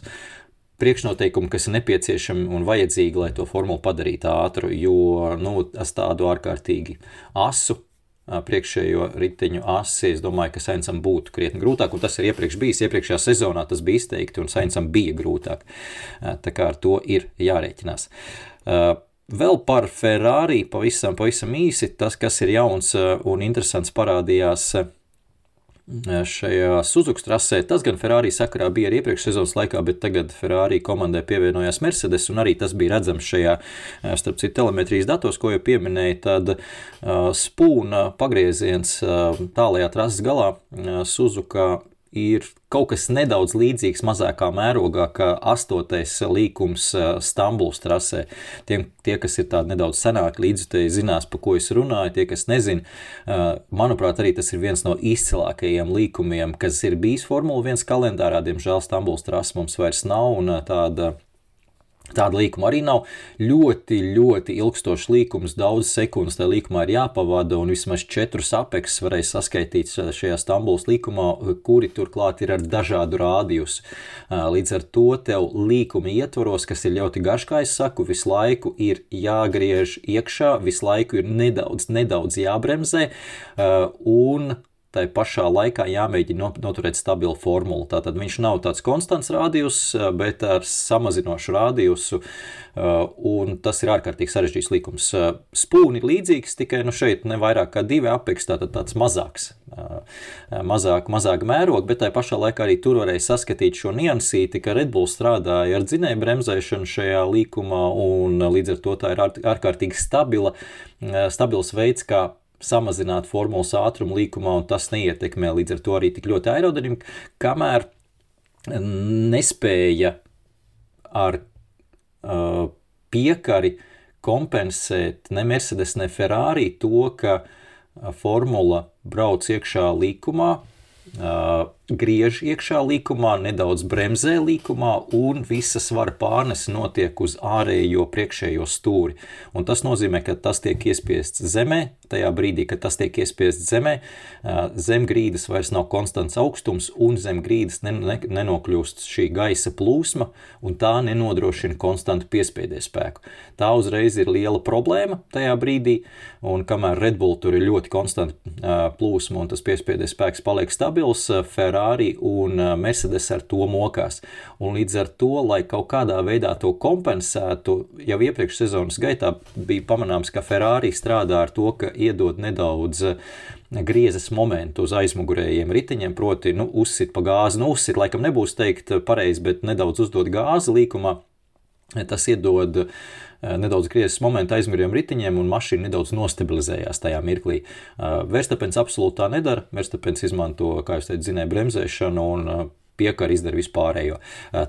priekšnoteikumi, kas ir nepieciešami un vajadzīgi, lai to formulu padarītu ātru, jo nu, es tādu ārkārtīgi asu priekšējo riteņu asi. Es domāju, ka Sainsam būtu krietni grūtāk, un tas ir iepriekš bijis. Iepriekšējā sezonā tas bija izteikti, un Sainsam bija grūtāk. Tā kā ar to ir jārēķinās. Vēl par Ferrari pavisam, pavisam īsi. Tas, kas ir jauns un interesants, parādījās šajā Suzuki trasē. Tas gan Ferrari sakarā bija arī iepriekšējā sezonas laikā, bet tagad Ferrari komandai pievienojās Mercedes, un arī tas bija redzams šajā, starp citu, telemetrijas datos, ko jau pieminēja. Tad uh, spūna pagrieziens tālajā trases galā Suzuka ir kaut kas nedaudz līdzīgs, mazākā mērogā, kā astotais līkums Stambuls trasē. Tie, tie kas ir tādi nedaudz senāki līdzjutēji, zinās, pa ko es runāju. Tie, kas nezina, manuprāt, arī tas ir viens no izcilākajiem līkumiem, kas ir bijis Formula 1 kalendārā. Diemžēl Stambuls trasa mums vairs nav un tāda Tāda līkuma arī nav. Ļoti, ļoti ilgstošs līkums, daudz sekundes tajā līkumā ir jāpavada, un vismaz četrus apeksus varēja saskaitīt šajā Stambulas līkumā, kuri turklāt ir ar dažādu rādījusu. Līdz ar to tev līkuma ietvaros, kas ir ļoti garš, kā es saku, visu laiku ir jāgriež iekšā, visu laiku ir nedaudz, nedaudz jābremzē, un tai pašā laikā jāmēģina noturēt stabilu formulu. Tātad viņš nav tāds konstants rādījus, eh, bet ar samazinošu rādījusu, eh, un tas ir ārkārtīgi sarežģīts likums. Eh, spūni ir līdzīgs, tikai nu šeit ne vairāk kā divi apeks, tātad tāds mazāks, mazāk, mazāk mēroga, bet tai pašā laikā arī tur varēja saskatīt šo niansīti, ka Red Bull strādāja ar dzinēju bremzēšanu šajā līkumā, un līdz ar to tā ir ārkārtīgi stabila, stabils veids, kā samazināt formulas ātrumu līkumā, un tas neietekmē līdz ar to arī tik ļoti aerodinamiku, kamēr nespēja ar uh, piekari kompensēt ne Mercedes, ne Ferrari to, ka formula brauc iekšā līkumā, uh, griež iekšā līkumā, nedaudz bremzē līkumā, un visa svara pārnese notiek uz ārējo priekšējo stūri. Un tas nozīmē, ka tas tiek iespiests zemē. Tajā brīdī, kad tas tiek iespiests zemē, zem grīdas vairs nav konstants augstums, un zem grīdas nenokļūst šī gaisa plūsma, un tā nenodrošina konstantu piespiedes spēku. Tā uzreiz ir liela problēma tajā brīdī, un kamēr Red Bull tur ir ļoti konstanta plūsma un tas piespiedes spēks paliek stabils, Ferrari Ferrari un uh, Mercedes ar to mokās. Un līdz ar to, lai kaut kādā veidā to kompensētu, jau iepriekš sezonas gaitā bija pamanāms, ka Ferrari strādā ar to, ka iedod nedaudz uh, griezes momentu uz aizmugurējiem riteņiem, proti, nu, uzsit pa gāzi, nu, uzsit laikam nebūs teikt pareizi, bet nedaudz uzdot gāzi līkumā. Tas iedod uh, nedaudz griezes momentu aizmiriem riteņiem, un mašīna nedaudz nostabilizējās tajā mirklī. Uh, Verstapens absolūti tā nedara. Verstapens izmanto, kā jūs teicat, zinēja bremzēšanu un uh, piekar izdara vispārējo.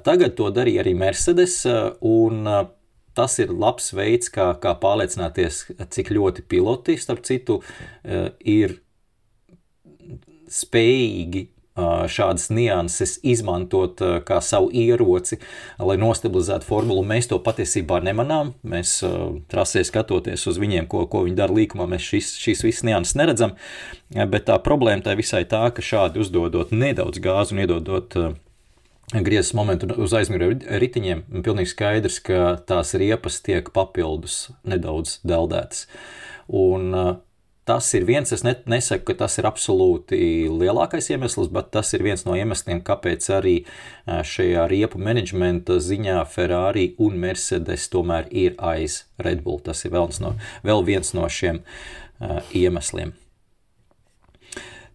Tagad to darīja arī Mercedes, un tas ir labs veids, kā, kā pārliecināties, cik ļoti piloti, starp citu, ir spējīgi šādas nianses izmantot kā savu ieroci, lai nostabilizētu formulu. Mēs to patiesībā nemanām. Mēs trasē skatoties uz viņiem, ko, ko viņi dara līkumā, mēs šīs, šīs visas nianses neredzam. Bet tā problēma tā visai tā, ka šādi uzdodot nedaudz gāzi un iedodot griezes momentu uz aizmugurē ritiņiem, pilnīgi skaidrs, ka tās riepas tiek papildus nedaudz deldētas. Un Tas ir viens, es nesaku, ka tas ir absolūti lielākais iemesls, bet tas ir viens no iemesliem, kāpēc arī šajā riepu menedžmenta ziņā Ferrari un Mercedes tomēr ir aiz Red Bull. Tas ir vēl viens no, vēl viens no šiem iemesliem.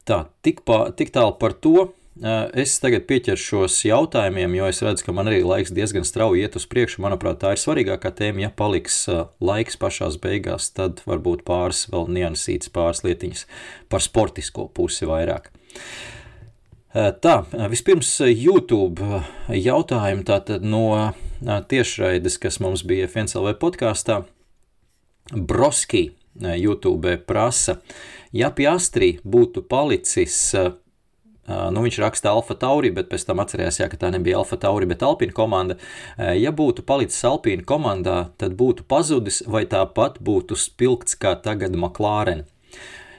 Tā, tik, pa, tik tālu par to. Es tagad pieķeršos jautājumiem, jo es redzu, ka man arī laiks diezgan strauji iet uz priekšu. Manuprāt, tā ir svarīgākā tēma. Ja paliks laiks pašās beigās, tad varbūt pāris vēl niansītas, pāris lietiņas par sportisko pusi vairāk. Tā, vispirms YouTube jautājumi tātad no tiešraides, kas mums bija FNCLV podkāstā. Broski YouTube prasa, ja Piastri būtu palicis Nu, viņš raksta Alfa Tauri, bet pēc tam atcerējās, jā, ka tā nebija Alfa Tauri, bet Alpīna komanda. Ja būtu palicis Alpīna komandā, tad būtu pazudis vai tāpat būtu spilgts kā tagad McLaren.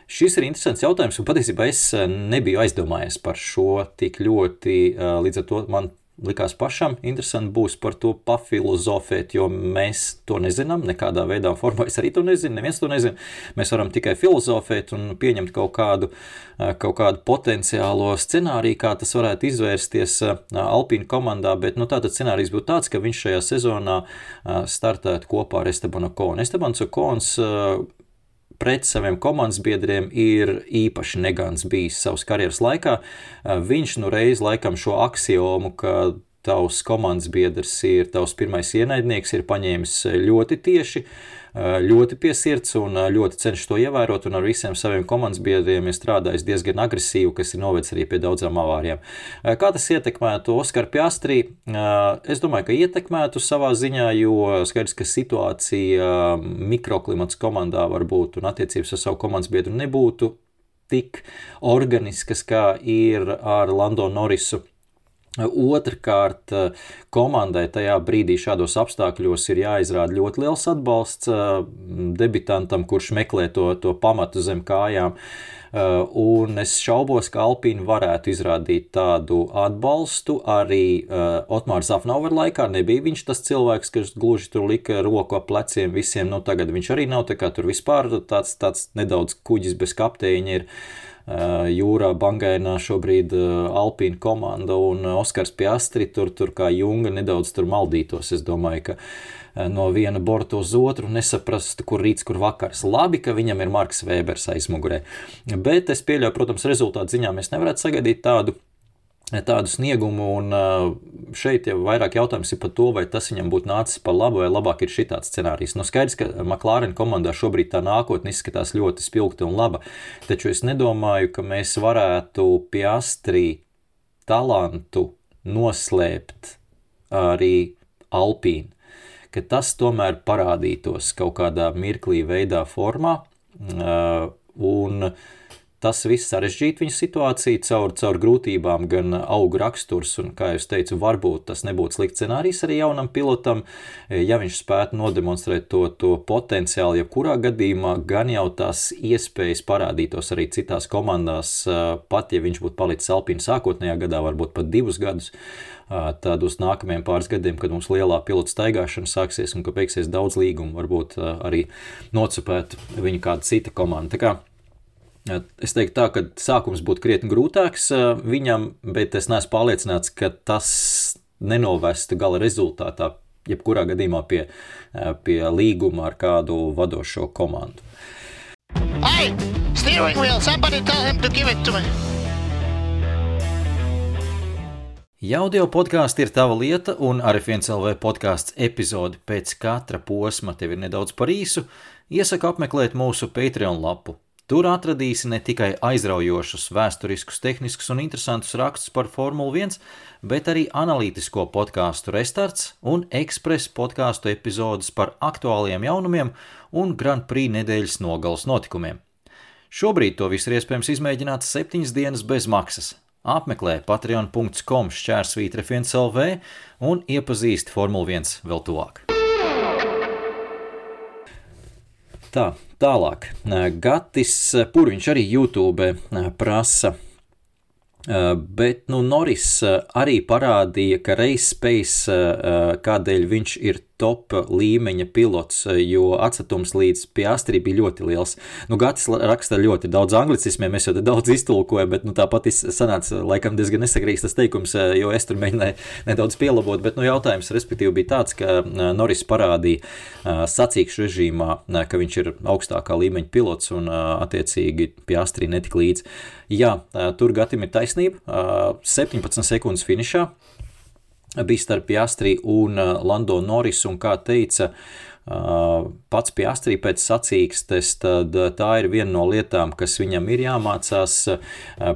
Šis ir interesants jautājums, un patiesībā es nebiju aizdomājies par šo tik ļoti. Līdz ar to man likās pašam interesanti būs par to pafilozofēt, jo mēs to nezinām, nekādā veidā formā es arī to nezinu, neviens to nezina. Mēs varam tikai filozofēt un pieņemt kaut kādu, kaut kādu potenciālo scenāriju, kā tas varētu izvērsties Alpīna komandā, bet nu, tātad scenārijs būtu tāds, ka viņš šajā sezonā startētu kopā ar Estebanu Konu. Estebans Kons pret saviem komandas biedriem ir īpaši negants bijis savas karjeras laikā. Viņš nu reiz laikam šo axiomu, ka tavs komandas biedrs ir tavs pirmais ienaidnieks, ir paņēmis ļoti tieši. Eh, ļoti piesirds un eh, ļoti cenšas to ievērot, ar visiem saviem komandas biedriem ir strādājis diezgan agresīvi, kas ir novedis arī pie daudzām avārijām. Eh, kā tas ietekmētu Oskaru Piastrī? Es domāju, ka ietekmētu savā ziņā, jo skaidrs, ka situācija mikroklimats komandā var būt un attiecības ar savu komandas biedru nebūtu tik organiskas, kā ir ar Lando Norrisu Otrakārt, komandai tajā brīdī šādos apstākļos ir jāizrāda ļoti liels atbalsts debitantam, kurš meklē to, to pamatu zem kājām. Un es šaubos, ka Alpīna varētu izrādīt tādu atbalstu. Arī Otmārs Zafnauer laikā nebija viņš tas cilvēks, kas gluži tur lika roku ap pleciem visiem. Nu, tagad viņš arī nav tā kā tur vispār tāds, tāds nedaudz kuģis bez kapteiņa ir. Eh, jūrā bangainā šobrīd eh, Alpīna komanda un Oskars Piastri tur, tur kā Junga nedaudz tur maldītos. Es domāju, ka eh, no viena borta uz otru nesaprastu, kur rīts, kur vakars. Labi, ka viņam ir Marks Vēbers aizmugurē. Bet es pieļauju, protams, rezultātu ziņā mēs nevarētu sagaidīt tādu tādu sniegumu, un šeit jau vairāk jautājums ir par to, vai tas viņam būtu nācis par labu, vai labāk ir šitāds scenārijs. Nu, skaidrs, ka McLaren komandā šobrīd tā nākotne izskatās ļoti spilgta un laba, taču es nedomāju, ka mēs varētu piastrī talantu noslēpt arī Alpīnu, ka tas tomēr parādītos kaut kādā mirklī veidā formā, un uh, Tas viss sarežģīja viņa situāciju caur, caur grūtībām, gan augu raksturs, un, kā jau teicu, varbūt tas nebūtu slikts scenārijs arī jaunam pilotam, ja viņš spētu nodemonstrēt to, to potenciālu, jebkurā gadījumā, gan jau tās iespējas parādītos arī citās komandās, pat ja viņš būtu palicis Alpīna sākotnējā gadā, varbūt pat divus gadus. Tad uz nākamajiem pāris gadiem, kad mums lielā pilota staigāšana sāksies un ka beigsies daudz līgumu, varbūt arī nocipētu viņu kāda cita komanda. Es teiktu, tā, ka sākums būtu krietni grūtāks viņam, bet es neesmu pārliecināts, ka tas nenovestu gala rezultātā, jebkurā gadījumā pie, pie līguma ar kādu vadošo komandu. Hey, steering wheel, somebody tell him to give it to me. Ja audio podkāsts ir tava lieta, un arī viens LV podkāsts epizode pēc katra posma tev ir nedaudz par īsu, iesaku apmeklēt mūsu Patreon lapu Tur atradīsi ne tikai aizraujošus, vēsturiskus, tehniskus un interesantus rakstus par Formuli 1, bet arī analītisko podkāstu restarts un ekspresa podkāstu epizodes par aktuāliem jaunumiem un Grand Prix nedēļas nogalas notikumiem. Šobrīd to visu ir iespējams izmēģināt septiņas dienas bez maksas. Apmeklē patreon.com šķērsvītra FNCLV un iepazīsti Formuli 1 vēl tuvāk. Tā, tālāk. Gatis Pūriņš arī YouTube prasa. Bet nu, Noris arī parādīja, ka Race Space, kādēļ viņš ir top līmeņa pilots, jo atstatums līdz Piastri bija ļoti liels. Nu, Gatis raksta ļoti daudz anglicismiem, mēs jau daudz iztulkojam, bet nu, tāpat sanāca laikam diezgan nesakrīgs tas teikums, jo es tur mēģināju nedaudz pielabot, bet nu, jautājums respektīvi bija tāds, ka Noris parādīja sacīkšu režīmā, ka viņš ir augstākā līmeņa pilots un attiecīgi Piastri netik līdz. Jā, tur Gatim ir taisnība, 17 sekundes finišā, bija starp Jastrī un uh, Lando Norris, un kā teica pats pie Astrī pēc sacīkstes, tad tā ir viena no lietām, kas viņam ir jāmācās.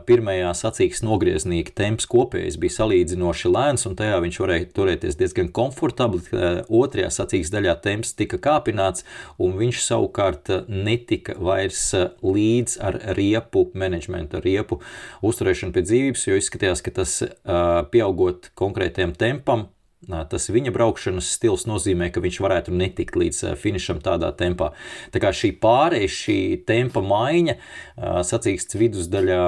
Pirmajā sacīkstes nogrieznīga temps kopējais bija salīdzinoši lēns, un tajā viņš varēja turēties diezgan komfortabli. Otrajā sacīkstes daļā temps tika kāpināts, un viņš savukārt netika vairs līdz ar riepu menedžmentu, riepu uzturēšanu pie dzīvības, jo izskatījās, ka tas pieaugot konkrētajam tempam, Tas viņa braukšanas stils nozīmē, ka viņš varētu netikt līdz finišam tādā tempā. Tā kā šī pārējais, šī tempa maiņa, sacīksts vidusdaļā,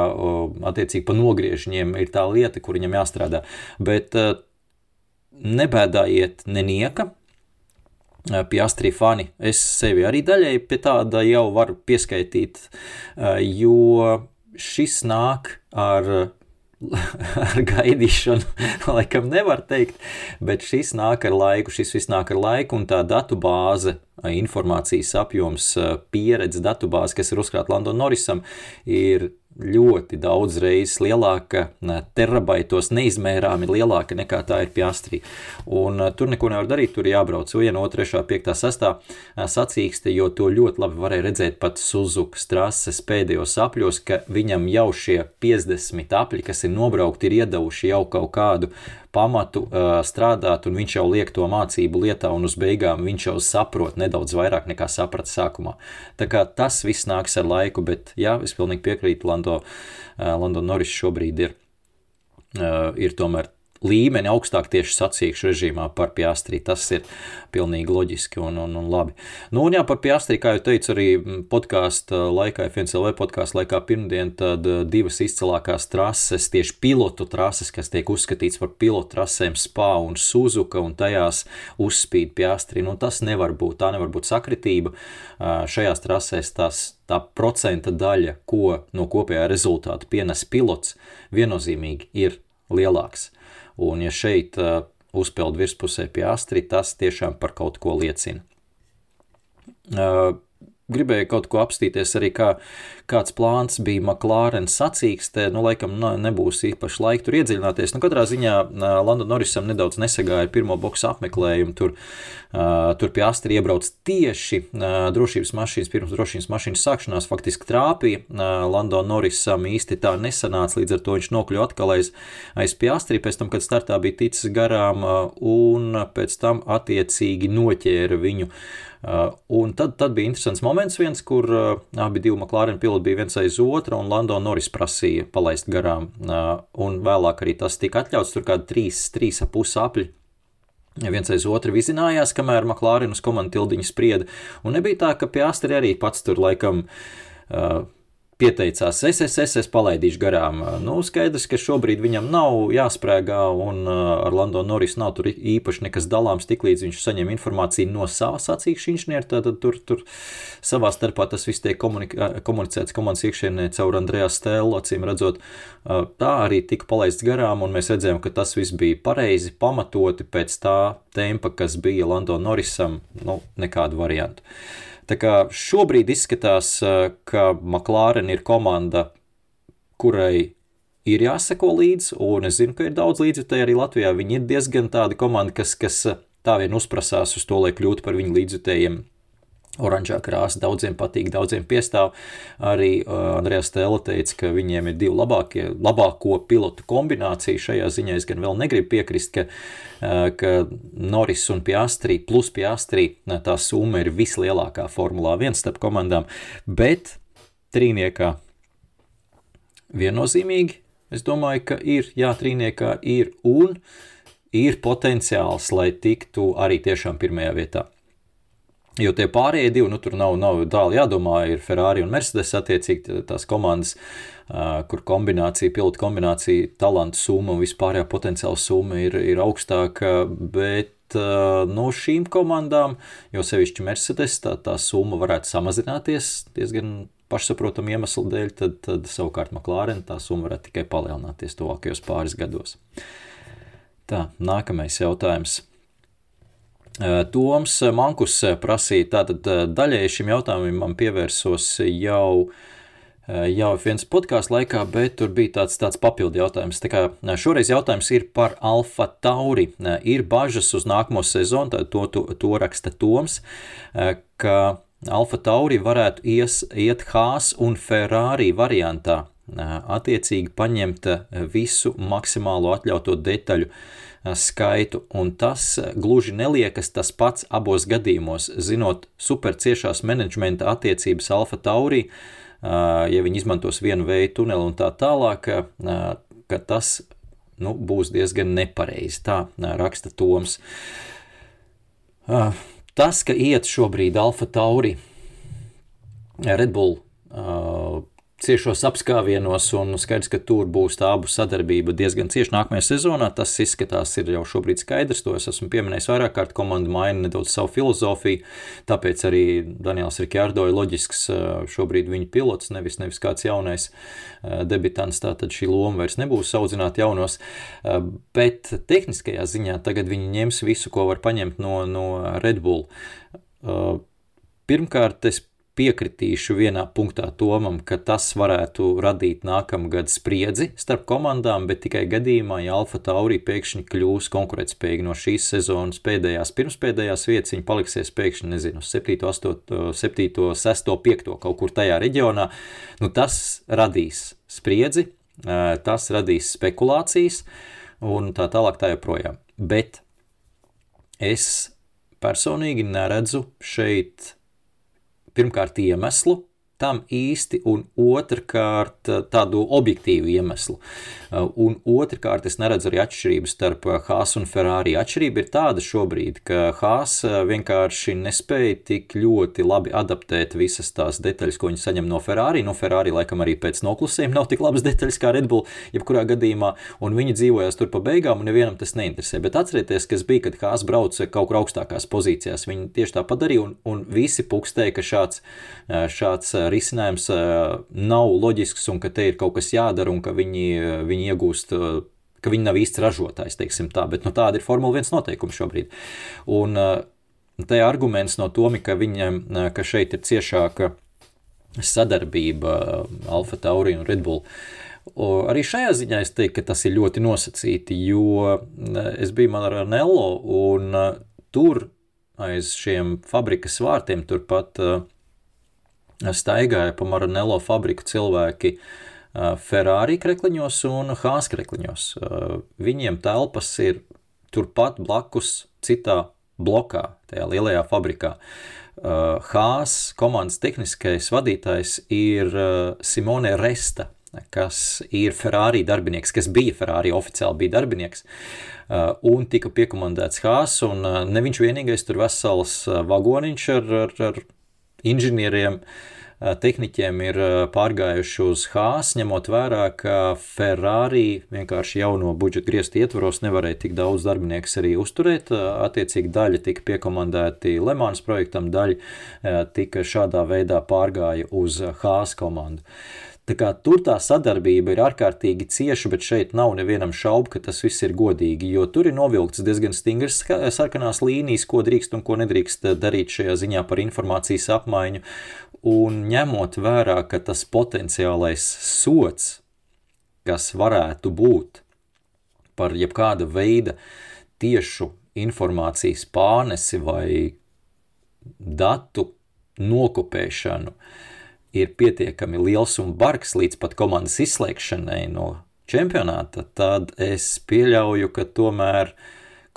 attiecīgi pa nogriežņiem, ir tā lieta, kur viņam jāstrādā. Bet nebēdājiet nenieka, pie Astrid fani. Es sevi arī daļēji pie tāda jau varu pieskaitīt, jo šis nāk ar ar gaidīšanu, laikam nevar teikt, bet šis nāk ar laiku, šis viss nāk ar laiku, un tā datu bāze, informācijas apjoms, pieredze datu bāze, kas ir uzkrāta London Norrisam, ir ļoti daudz reizes lielāka, terabaitos neizmērāmi lielāka nekā tā ir pie Astrī. Un tur neko nevar darīt, tur jābrauc 1, 2, 3, 5, 6 sacīkste, jo to ļoti labi varēja redzēt pat Suzuka strases pēdējos apļos, ka viņam jau šie 50 apļi, kas ir nobraukti, ir iedavuši jau kaut kādu pamatu uh, strādāt, un viņš jau liek to mācību lietā, un uz beigām viņš jau saprot nedaudz vairāk nekā saprata sākumā. Tā kā tas viss nāks ar laiku, bet jā, es pilnīgi piekrītu, Lando, Lando Norris šobrīd ir, uh, ir tomēr līmeni augstāk tieši sacīkšu režīmā par Piastri. Tas ir pilnīgi loģiski un, un, un labi. Nu, un jā, par Piastri, kā jau teicu, arī podkāstu laikā, FNCLV podkāstu laikā pirmdien, tad eh, divas izcilākās trases, tieši pilotu trases, kas tiek uzskatīts par pilotu trasēm Spa un Suzuka, un tajās uzspīd Piastri. Nu, tas nevar būt, tā nevar būt sakritība. Šajās trasēs tas tā procenta daļa, ko no kopējā rezultāta pienes pilots, viennozīmīgi ir lielāks. Un ja šeit uh, uzpeld virspusē pie astri, tas tiešām par kaut ko liecina. Uh, gribēju kaut ko apstīties arī, kā, kāds plāns bija McLaren sacīkstē. Nu, laikam nebūs īpaši laika tur iedziļināties. Nu, katrā ziņā Lando Norrisam nedaudz nesagāja pirmo boxu apmeklējumu. Tur, uh, tur pie Astri iebrauc tieši uh, drošības mašīnas, pirms drošības mašīnas sākšanās faktiski trāpīja. Uh, Lando Norrisam īsti tā nesanāca, līdz ar to viņš nokļuva atkal aiz, aiz pie Astri, pēc tam, kad startā bija ticis garām, un pēc tam attiecīgi noķēra viņu. Uh, un tad, tad bija interesants moments, viens, kur uh, abi divi McLaren piloti bija viens aiz otra, un Lando Norris prasīja palaist garām. Uh, un vēlāk arī tas tika atļauts, tur kādi trīs, trīs ap pusi apļi. Viens aiz otru vizinājās, kamēr McLaren uz komandu tildiņu sprieda. Un nebija tā, ka pie Astri arī pats tur laikam uh, pieteicās, es, es, es, es palaidīšu garām. Nu, skaidrs, ka šobrīd viņam nav jāsprāgā, un ar Lando Norris nav tur īpaši nekas dalāms, tiklīdz viņš saņem informāciju no savas sacīkšu inženiera, tad tur, tur savā starpā tas viss tiek komunicēts komandas iekšienē caur Andrejā Stēlu, acīm redzot, tā arī tika palaists garām, un mēs redzējām, ka tas viss bija pareizi, pamatoti pēc tā tempa, kas bija Lando Norrisam, nu, nekādu variantu. Tā kā šobrīd izskatās, ka McLaren ir komanda, kurai ir jāseko līdzi, un es zinu, ka ir daudz līdzjutēji arī Latvijā. Viņi ir diezgan tādi komandi, kas, kas tā vien uzprasās uz to, lai kļūtu par viņu līdzjutējiem Oranžā krāsa daudziem patīk, daudziem piestāv. Arī uh, Andrejs Stēla teica, ka viņiem ir divi labākie, labāko pilotu kombinācija. Šajā ziņā es gan vēl negribu piekrist, ka, uh, ka Norris un Piastri plus Piastri uh, tā summa ir vislielākā Formulā 1 starp komandām, bet trīniekā viennozīmīgi es domāju, ka ir, jā, trīniekā ir un ir potenciāls, lai tiktu arī tiešām pirmajā vietā. Jo tie pārējie divi, nu, tur nav, nav tālu jādomā, ir Ferrari un Mercedes attiecīgi tās komandas, kur kombinācija, pilotu kombinācija, talantu summa un vispārējā potenciāla summa ir, ir augstāka, bet no šīm komandām, jo sevišķi Mercedes, tā, tā summa varētu samazināties diezgan pašsaprotam iemeslu dēļ, tad, tad savukārt McLaren tā summa varētu tikai palielināties tuvākajos pāris gados. Tā, nākamais jautājums. Eh, Toms Mankus prasīja, tātad eh, daļēji šim jautājumam pievērsos jau, eh, jau viens podkāstu laikā, bet tur bija tāds, tāds papildu jautājums. Tā kā šoreiz jautājums ir par Alfa Tauri. Ir bažas uz nākamo sezonu, to, to, to raksta Toms, ka Alfa Tauri varētu ies, iet Haas un Ferrari variantā, attiecīgi paņemt visu maksimālo atļauto detaļu skaitu, un tas gluži neliekas tas pats abos gadījumos, zinot super ciešās menedžmenta attiecības Alfa Taurī, ja viņi izmantos vienu veidu tuneli un tā tālāk, ka tas nu, būs diezgan nepareizi. Tā raksta Toms. Tas, ka iet šobrīd Alfa Tauri, Red Bull ciešos apskāvienos, un skaidrs, ka tur būs tā abu sadarbība diezgan cieši nākamajā sezonā. Tas izskatās, ir jau šobrīd skaidrs. To es esmu pieminējis vairāk kārt. Komanda maina nedaudz savu filozofiju, tāpēc arī Daniels Rikārdo ir loģisks šobrīd viņa pilots, nevis, nevis kāds jaunais debitants. Tātad šī loma vairs nebūs audzināt jaunos, bet tehniskajā ziņā tagad viņi ņems visu, ko var paņemt no, no Red Bull. Pirmkārt, es piekritīšu vienā punktā Tomam, ka tas varētu radīt nākamgad spriedzi starp komandām, bet tikai gadījumā, ja Alfa Tauri pēkšņi kļūs konkurētspējīgi no šīs sezonas pēdējās, pirmspēdējās vietas, viņi paliksies pēkšņi, nezinu, 7, 8, 7, 6, 5 kaut kur tajā reģionā, nu tas radīs spriedzi, tas radīs spekulācijas un tā tālāk tā joprojām. Bet es personīgi neredzu šeit pirmkārt iemeslu tam īsti, un otrkārt tādu objektīvu iemeslu. Un otrkārt, es neredzu arī atšķirību starp Haas un Ferrari. Atšķirība ir tāda šobrīd, ka Haas vienkārši nespēja tik ļoti labi adaptēt visas tās detaļas, ko viņi saņem no Ferrari. No Ferrari laikam arī pēc noklusējuma nav tik labas detaļas kā Red Bull, jebkurā gadījumā, un viņi dzīvojas tur pa beigām, un nevienam tas neinteresē. Bet atcerieties, kas bija, kad Haas brauca kaut kur augstākās pozīcijās. Viņi tieši tā padarīja, un, un visi pukstēja, ka šāds, šāds risinājums nav loģisks un ka te ir kaut kas jādara un ka viņi, viņi iegūst ka viņi nav īsts ražotājs, teiksim tā, bet nu, tāda ir Formula 1 noteikuma šobrīd. Un te arguments no Tomi, ka viņam, ka šeit ir ciešāka sadarbība Alfa Tauri un Red Bull. Arī šajā ziņā es teiktu, ka tas ir ļoti nosacīti, jo es biju Maranello un tur aiz šiem fabrikas vārtiem turpat uh, staigāja pa Maranello fabriku cilvēki Ferrari krekliņos un Hāz krekliņos. Viņiem telpas ir turpat blakus citā blokā, tajā lielajā fabrikā. Hāz komandas tehniskais vadītājs ir Simone Resta, kas ir Ferrari darbinieks, kas bija Ferrari oficiāli bija darbinieks, un tika piekomandēts Hāz, un ne viņš vienīgais tur vesels vagoniņš ar, ar, ar inženieriem, tehniķiem ir pārgājuši uz Hāz, ņemot vērā, ka Ferrari vienkārši jauno budžeta griestu ietvaros nevarēja tik daudz darbinieku arī uzturēt. Attiecīgi daļa tika piekomandēti Lemānas projektam, daļa tika šādā veidā pārgāja uz Hāz komandu. Tā kā tur tā sadarbība ir ārkārtīgi cieša, bet šeit nav nevienam šaubu, ka tas viss ir godīgi, jo tur ir novilkts diezgan stingras sarkanās līnijas, ko drīkst un ko nedrīkst darīt šajā ziņā par informācijas apmaiņu. Un ņemot vērā, ka tas potenciālais sots, kas varētu būt par jebkāda veida tiešu informācijas pārnesi vai datu nokopēšanu, uh, ir pietiekami liels un bargs līdz pat komandas izslēgšanai no čempionāta, tad es pieļauju, ka tomēr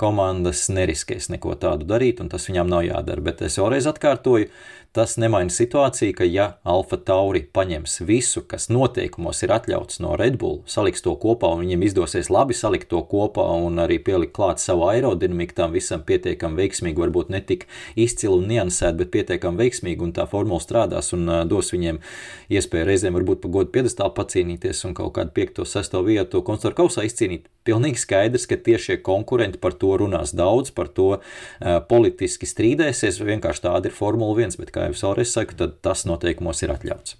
komandas neriskēs neko tādu darīt, un tas viņām nav jādara. Bet es vēlreiz atkārtoju, Tas nemaina situāciju, ka ja Alfa Tauri paņems visu, kas noteikumos ir atļauts no Red Bull, saliks to kopā un viņiem izdosies labi salikt to kopā un arī pielikt klāt savu aerodinamiku tam visam pietiekami veiksmīgi, varbūt ne tik izcili un niansēti, bet pietiekami veiksmīgi un tā formula strādās un dos viņiem iespēju reizēm varbūt pa godu piedestālu pacīnīties un kaut kādu 5. 6. vietu konstruktoru kausā izcīnīt. Pilnīgi skaidrs, ka tiešie konkurenti par to runās daudz, par to uh, politiski strīdēsies, vienkārši tāda ir Formula 1, bet kā vēlreiz saku, tad tas noteikumos ir atļauts.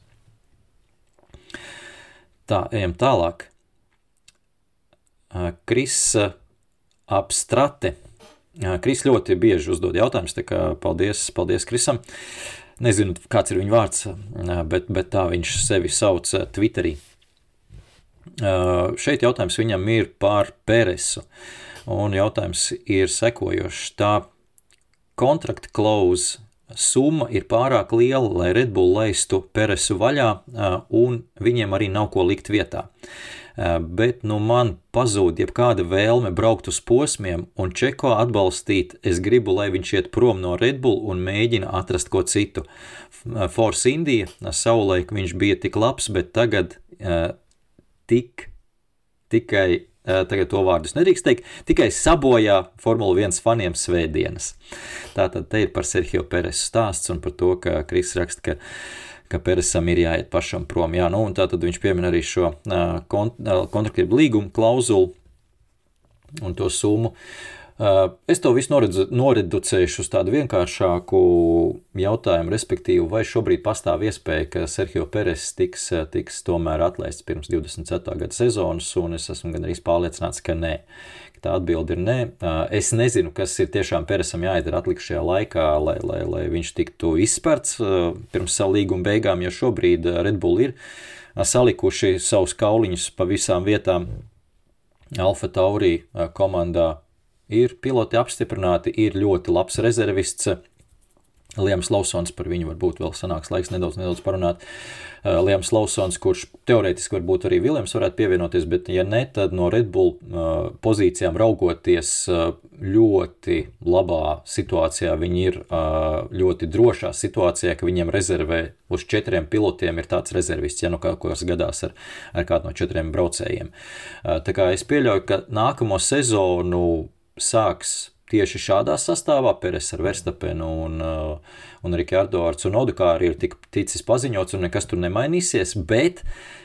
Tā, ejam tālāk. Kris Abstrate. Kris ļoti bieži uzdod jautājumus, tā kā paldies, paldies Krisam. Nezinu, kāds ir viņa vārds, bet, bet tā viņš sevi sauc Twitterī. Šeit jautājums viņam ir par Peresu. Un jautājums ir sekojošs. Tā kontrakta klauze summa ir pārāk liela, lai Red Bull laistu Peresu vaļā, un viņiem arī nav ko likt vietā. Bet nu, man pazūd jebkāda vēlme braukt uz posmiem un Čeko atbalstīt. Es gribu, lai viņš iet prom no Red Bull un mēģina atrast ko citu. Force India savulaik viņš bija tik labs, bet tagad tik, tikai tagad to vārdus nedrīkst teikt, tikai sabojā Formula 1 faniem svētdienas. Tātad te ir par Sergio Peresu stāsts un par to, ka Kris raksta, ka ka Peresam ir jāiet pašam prom. Jā, nu, un tā tad viņš piemin arī šo kont kontraktību līgumu klauzulu un to summu. Es to visu noredzu, noreducēšu uz tādu vienkāršāku jautājumu, respektīvi, vai šobrīd pastāv iespēja, ka Sergio Peres tiks, tiks tomēr atlaists pirms 24. gada sezonas, un es esmu gan arī pārliecināts, ka nē. Tā atbilde ir nē. Es nezinu, kas ir tiešām Peresam jāizdara atlikušajā laikā, lai, lai, lai viņš tiktu izspērts pirms savu līguma beigām, jo šobrīd Red Bull ir salikuši savus kauliņus pa visām vietām. Alfa Taurī komandā ir piloti apstiprināti, ir ļoti labs rezervists. Liems Lausons, par viņu varbūt vēl sanāks laiks nedaudz, nedaudz parunāt. Uh, Liems Lausons, kurš teorētiski varbūt arī Viljams varētu pievienoties, bet ja ne, tad no Red Bull uh, pozīcijām raugoties uh, ļoti labā situācijā, viņi ir ļoti drošā situācijā, ka viņiem rezervē uz četriem pilotiem ir tāds rezervists, ja nu kaut kas gadās ar, ar kādu no četriem braucējiem. Tā kā es pieļauju, ka nākamo sezonu sāks tieši šādā sastāvā, Peres ar Verstapenu un, uh, un Rikārdo ar Cunodu, kā arī ir tik, ticis paziņots, un nekas tur nemainīsies, bet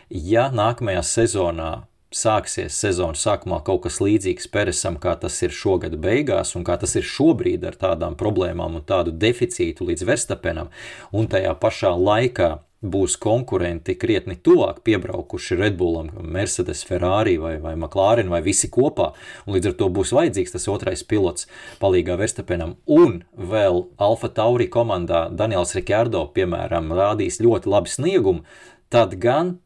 ja nākamajā sezonā sāksies sezonas sākumā kaut kas līdzīgs Peresam, kā tas ir šogad beigās, un kā tas ir šobrīd ar tādām problēmām un tādu deficītu līdz Verstapenam, un tajā pašā laikā būs konkurenti krietni tuvāk piebraukuši Red Bullam, Mercedes, Ferrari vai, vai McLaren vai visi kopā, līdz ar to būs vajadzīgs tas otrais pilots palīgā Verstapenam, un vēl Alfa Tauri komandā Daniels Rikārdo, piemēram, rādīs ļoti labi sniegumu, tad gan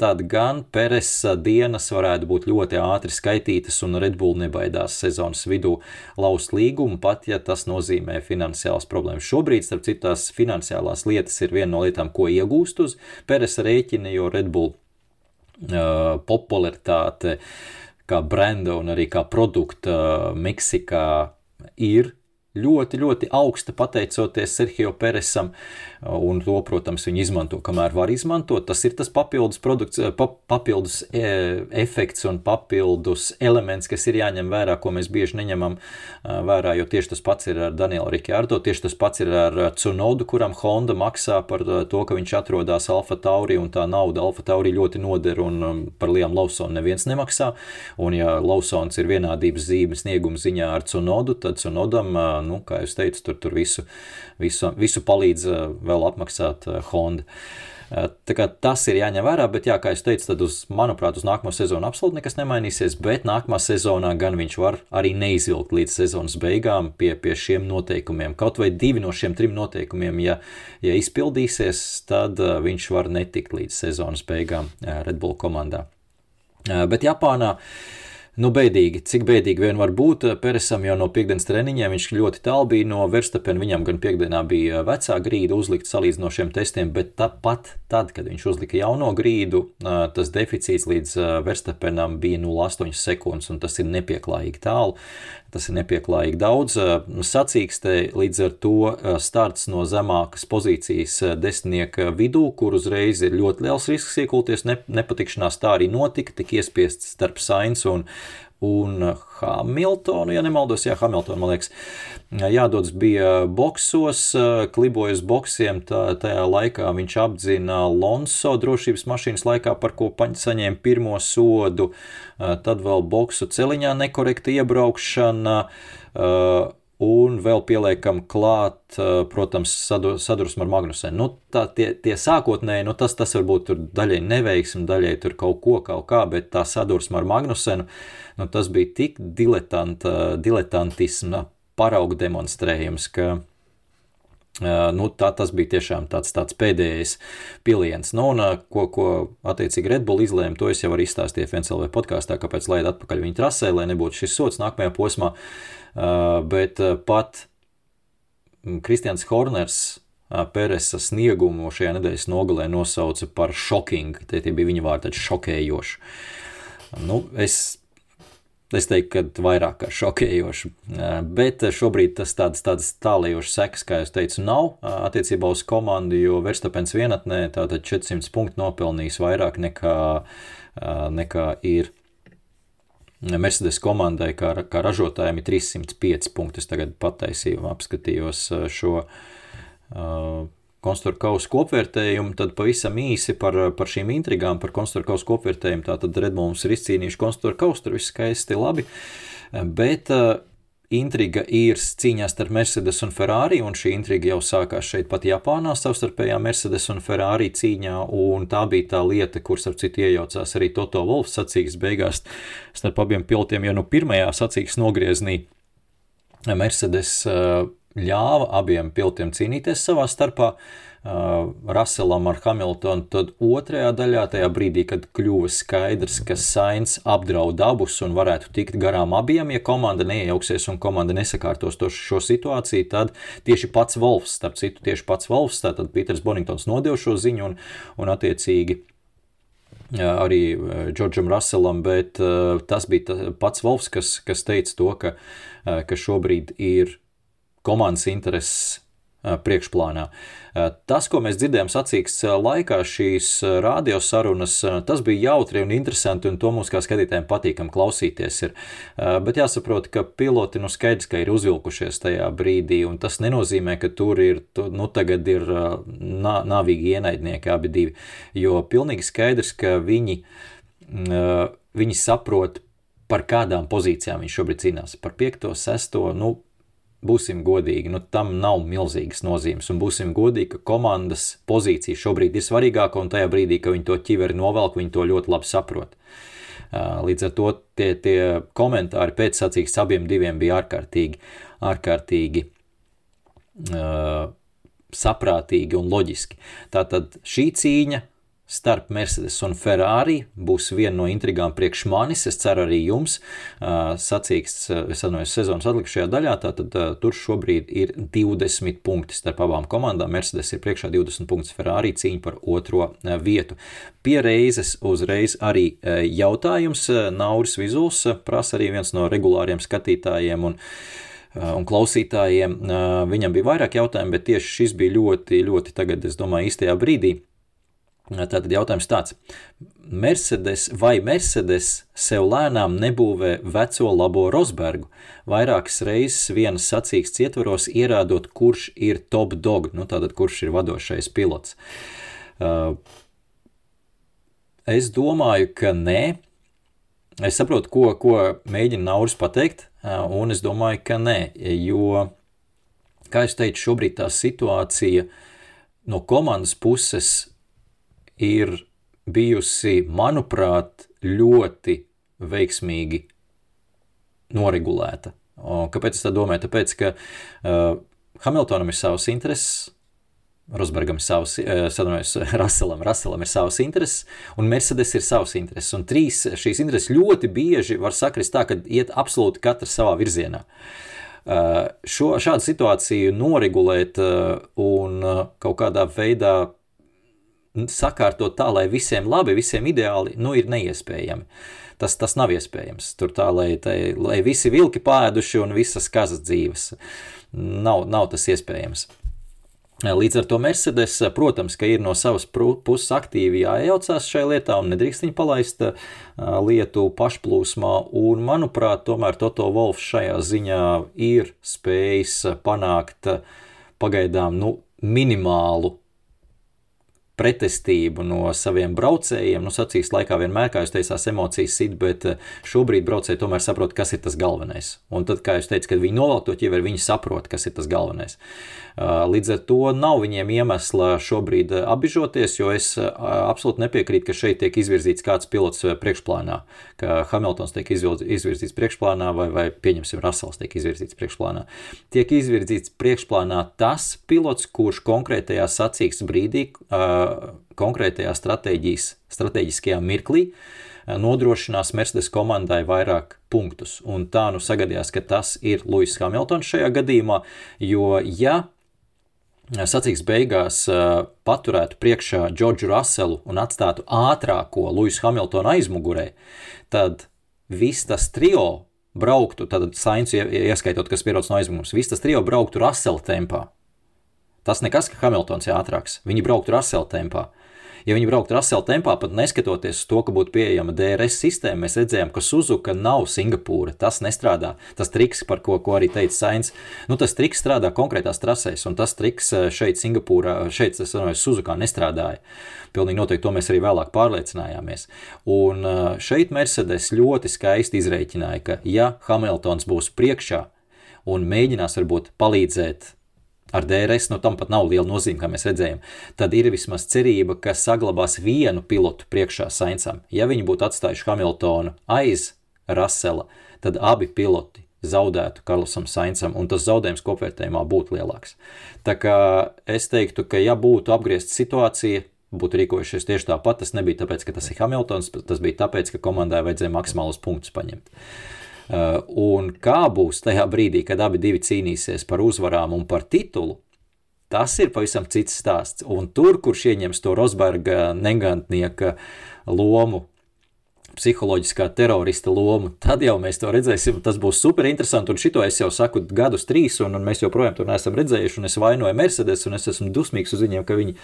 tad gan Peresa dienas varētu būt ļoti ātri skaitītas, un Red Bull nebaidās sezonas vidū laust līgumu, pat ja tas nozīmē finansiālas problēmas. Šobrīd, starp citu, tās finansiālās lietas ir viena no lietām, ko iegūst uz Peresa rēķina, jo Red Bull uh, popularitāte kā brenda un arī kā produkta Meksikā ir ļoti, ļoti augsta pateicoties Sergio Peresam, un to, protams, viņi izmanto, kamēr var izmantot. Tas ir tas papildus, produkts, pa, papildus e, efekts un papildus elements, kas ir jāņem vērā, ko mēs bieži neņemam vērā, jo tieši tas pats ir ar Danielu Rikārdo, tieši tas pats ir ar Cunodu, kuram Honda maksā par to, ka viņš atrodas Alfa Tauri, un tā nauda Alfa Tauri ļoti noder, un par Liam Lausonu neviens nemaksā, un ja Lausons ir vienādības zīme snieguma ziņā ar Cunodu, tad Cunodam nu, kā jau teicu, tur, tur visu, visu, visu palīdz eh, vēl apmaksāt eh, Honda. Eh, tas ir jāņem vērā, bet, jā, kā jau teicu, tad, uz, manuprāt, uz nākamo sezonu absolūti nekas nemainīsies. Bet nākamā sezonā gan viņš var arī neizvilkt līdz sezonas beigām pie, pie šiem noteikumiem. Kaut vai divi no šiem trim noteikumiem, ja, ja izpildīsies, tad viņš var netikt līdz sezonas beigām Red Bull komandā. Bet Japānā uh, Nu, bēdīgi, cik bēdīgi vien var būt. Peresam jau no piekdienas treniņiem viņš ļoti tālu bija no Verstapena. Viņam gan piekdienā bija vecā grīda uzlikt salīdzinošiem testiem, bet tāpat tad, kad viņš uzlika jauno grīdu, tas deficīts līdz Verstapenam bija 0,8 sekundes, un tas ir nepieklājīgi tālu. Tas ir nepieklājīgi daudz. Sacīkstē līdz ar to starts no zemākas pozīcijas desmitnieka vidū, kur uzreiz ir ļoti liels risks iekulties nepatikšanās. Tā arī notika, tik iespiests starp Sainz un, un Hamiltonu, ja nemaldos, jā, Hamiltonu, man liekas, jādodas bija boksos, klibojas boksiem, tā, tajā laikā viņš apdzina Lonso drošības mašīnas laikā, par ko saņēma pirmo sodu, tad vēl boksu celiņā nekorekta iebraukšana, un vēl pieliekam klāt, protams, sadursme ar Magnusenu. Nu, tā, tie, tie sākotnēji, nu, tas, tas varbūt tur daļai neveiksmi, daļai tur kaut ko, kaut kā, bet tā sadursme ar Magnusenu, nu, tas bija tik diletanta, diletantisma paraugu demonstrējums, ka Nu, tā, tas bija tiešām tāds, tāds pēdējais piliens. Nu, un, ko, ko attiecīgi Red Bull izlēma, to es jau arī izstāstīju FNCLV podkāstā, kāpēc laid atpakaļ viņa trasē, lai nebūtu šis sots nākamajā posmā. Bet pat Kristians Horners Peresa sniegumu šajā nedēļas nogalē nosauca par šokingu. Tie, bija viņa vārdi, šokējoši. Nu, es Es teiktu, ka vairāk kā šokējoši. Bet šobrīd tas tādas, tādas tālējošas sekas, kā jau teicu, nav attiecībā uz komandu, jo Verstapens vienatnē tātad 400 punktu nopelnījis vairāk nekā, nekā ir. Mercedes komandai, kā, kā ražotājiem, ir 305 punkti. Es tagad pataisīju, apskatījos šo uh, konstruktora kausa kopvērtējumu, tad pavisam īsi par, par šīm intrigām, par konstruktora kausa kopvērtējumu. Tātad Redmons ir izcīnījuši konstruktora kausu, tur viss skaisti labi, bet uh, intriga ir cīņā starp Mercedes un Ferrari, un šī intriga jau sākās šeit pat Japānā, savstarpējā Mercedes un Ferrari cīņā, un tā bija tā lieta, kur, starp citu, iejaucās arī Toto Wolfs sacīks beigās starp abiem pilotiem, jo nu pirmajā sacīks nogrieznī Mercedes uh, ļāva abiem pilotiem cīnīties savā starpā. Uh, Raselam ar Hamiltonu, tad otrajā daļā, tajā brīdī, kad kļuva skaidrs, ka Sainz apdraud abus un varētu tikt garām abiem, ja komanda neiejauksies un komanda nesakārtos to, šo situāciju, tad tieši pats Wolfs, starp citu, tieši pats Wolfs, tātad Pīters Boningtons nodeva šo ziņu un, un attiecīgi arī Džordžam Raselam, bet uh, tas bija pats Wolfs, kas, kas teica to, ka, uh, ka šobrīd ir komandas intereses priekšplānā. Tas, ko mēs dzirdējām sacīks laikā, šīs radiosarunas, tas bija jautri un interesanti, un to mums kā skatītājiem patīkam klausīties. Ir. Bet jāsaprot, ka piloti nu skaidrs, ka ir uzvilkušies tajā brīdī, un tas nenozīmē, ka tur ir, nu tagad ir nāvīgi ienaidnieki abi divi, jo pilnīgi skaidrs, ka viņi, viņi saprot, par kādām pozīcijām viņš šobrīd cīnās. Par 5, 6, nu, būsim godīgi, nu, tam nav milzīgas nozīmes. Un būsim godīgi, ka komandas pozīcija šobrīd ir svarīgāka, un tajā brīdī, kad viņi to ķiveri novelk, viņi to ļoti labi saprot. Līdz ar to tie, tie komentāri pēcsacīgs abiem diviem bija ārkārtīgi, ārkārtīgi uh, saprātīgi un loģiski. Tātad šī cīņa starp Mercedes un Ferrari būs viena no intrigām priekš manis. Es ceru, arī jums sacīks, es atvainojos, sezonas atlikušajā daļā. Tātad tur šobrīd ir 20 punkti starp abām komandām. Mercedes ir priekšā 20 punktus, Ferrari cīņa par otro vietu. Pie reizes uzreiz arī jautājums. Nauris Vizuls prasa arī viens no regulāriem skatītājiem. Un, un klausītājiem. Viņam bija vairāk jautājumu, bet tieši šis bija ļoti, ļoti, tagad, es domāju, īstajā brīdī. Tātad jautājums tāds. Mercedes vai Mercedes sev lēnām nebūvē veco labo Rosbergu, vairākas reizes vienas sacīks ietvaros ierādot, kurš ir top dog, nu tātad kurš ir vadošais pilots. Es domāju, ka nē. Es saprotu, ko, ko mēģina Nauris pateikt, un es domāju, ka nē, jo, kā jau teicu, šobrīd tā situācija no komandas puses ir bijusi, manuprāt, ļoti veiksmīgi noregulēta. Kāpēc es tā domāju? Tāpēc, ka uh, Hamiltonam ir savs intereses, Rosbergam ir savs, uh, sadarbojos Russellam, Russellam ir savs intereses, un Mercedes ir savs intereses. Un trīs šīs intereses ļoti bieži var sakrist tā, ka iet absolūti katrs savā virzienā. Uh, šo, šādu situāciju noregulēt un kaut kādā veidā sakārtot tā, lai visiem labi, visiem ideāli, nu, ir neiespējami. Tas, tas nav iespējams. Tur tā, lai, tai, lai visi vilki pāēduši un visas kazas dzīves. Nav, nav tas iespējams. Līdz ar to Mercedes, protams, ir no savas puses aktīvi jāiejaucās šajā lietā un nedrīkst viņu palaist lietu pašplūsmā. Un, manuprāt, tomēr Toto Wolfs šajā ziņā ir spējis panākt pagaidām nu, minimālu pretestību no saviem braucējiem. Nu, sacīs laikā vienmēr, kā jūs teicāt, emocijas sit, bet eh, šobrīd braucēji tomēr saprot, kas ir tas galvenais. Un tad, kā jūs teicat, kad viņi novelk to ķiveri, viņi saprot, kas ir tas galvenais. Uh, līdz ar to nav viņiem iemesla šobrīd uh, apbižoties, jo es uh, absolūti nepiekrītu, ka šeit tiek izvirzīts kāds pilots priekšplānā, ka Hamiltons tiek izvirzīts priekšplānā vai, vai pieņemsim, Rasels tiek izvirzīts priekšplānā. Tiek izvirzīts priekšplānā tas pilots, kurš konkrētajā sacīks brīdī, konkrētajā strateģiskajā mirklī nodrošinās Mercedes komandai vairāk punktus. Un tā nu sagadījās, ka tas ir Lūsis Hamiltons šajā gadījumā, jo ja sacīks beigās paturētu priekšā Džordžu Raselu un atstātu ātrāko Luisu Hamiltonu aizmugurē, tad viss tas trio brauktu, tad Sainz ieskaitot, kas pierodas no aizmugures, viss tas trio brauktu Rasela tempā. Tas nekas, ka Hamiltons ir ātrāks, viņi brauktu Rasela tempā. Ja viņi brauktu Rasela tempā, pat neskatoties uz to, ka būtu pieejama DRS sistēma, mēs redzējām, ka Suzuka nav Singapūra. Tas nestrādā. Tas triks, par ko, ko arī teica Sainz, nu, tas triks strādā konkrētās trasēs, un tas triks eh, šeit, Singapūrā, šeit, es runāju, Suzukā nestrādāja. Pilnīgi noteikti to mēs arī vēlāk pārliecinājāmies. Un eh, šeit Mercedes ļoti skaisti izreikināja, ka ja Hamiltons būs priekšā un mēģinās varbūt palīdzēt ar DRS, nu tam pat nav liela nozīme, kā mēs redzējām, tad ir vismaz cerība, ka saglabās vienu pilotu priekšā Sainsam. Ja viņi būtu atstājuši Hamiltonu aiz Rasela, tad abi piloti zaudētu Karlosam Sainsam, un tas zaudējums kopvērtējumā būtu lielāks. Tā kā es teiktu, ka ja būtu apgriezta situācija, būtu rīkojušies tieši tāpat. Tas nebija tāpēc, ka tas ir Hamiltons, tas bija tāpēc, ka komandai vajadzēja maksimālus punktus paņemt. Uh, un kā būs tajā brīdī, kad abi cīnīsies par uzvarām un par titulu, tas ir pavisam cits stāsts. Un tur, kurš ieņems to Rosberga negantnieka lomu psiholoģiskā terorista lomu, tad jau mēs to redzēsim. Tas būs super interesanti. Un šito es jau saku gadus, trīs, un, un mēs joprojām to neesam redzējuši. Es vainoju Mercedes, un es esmu dusmīgs uz viņiem, ka viņi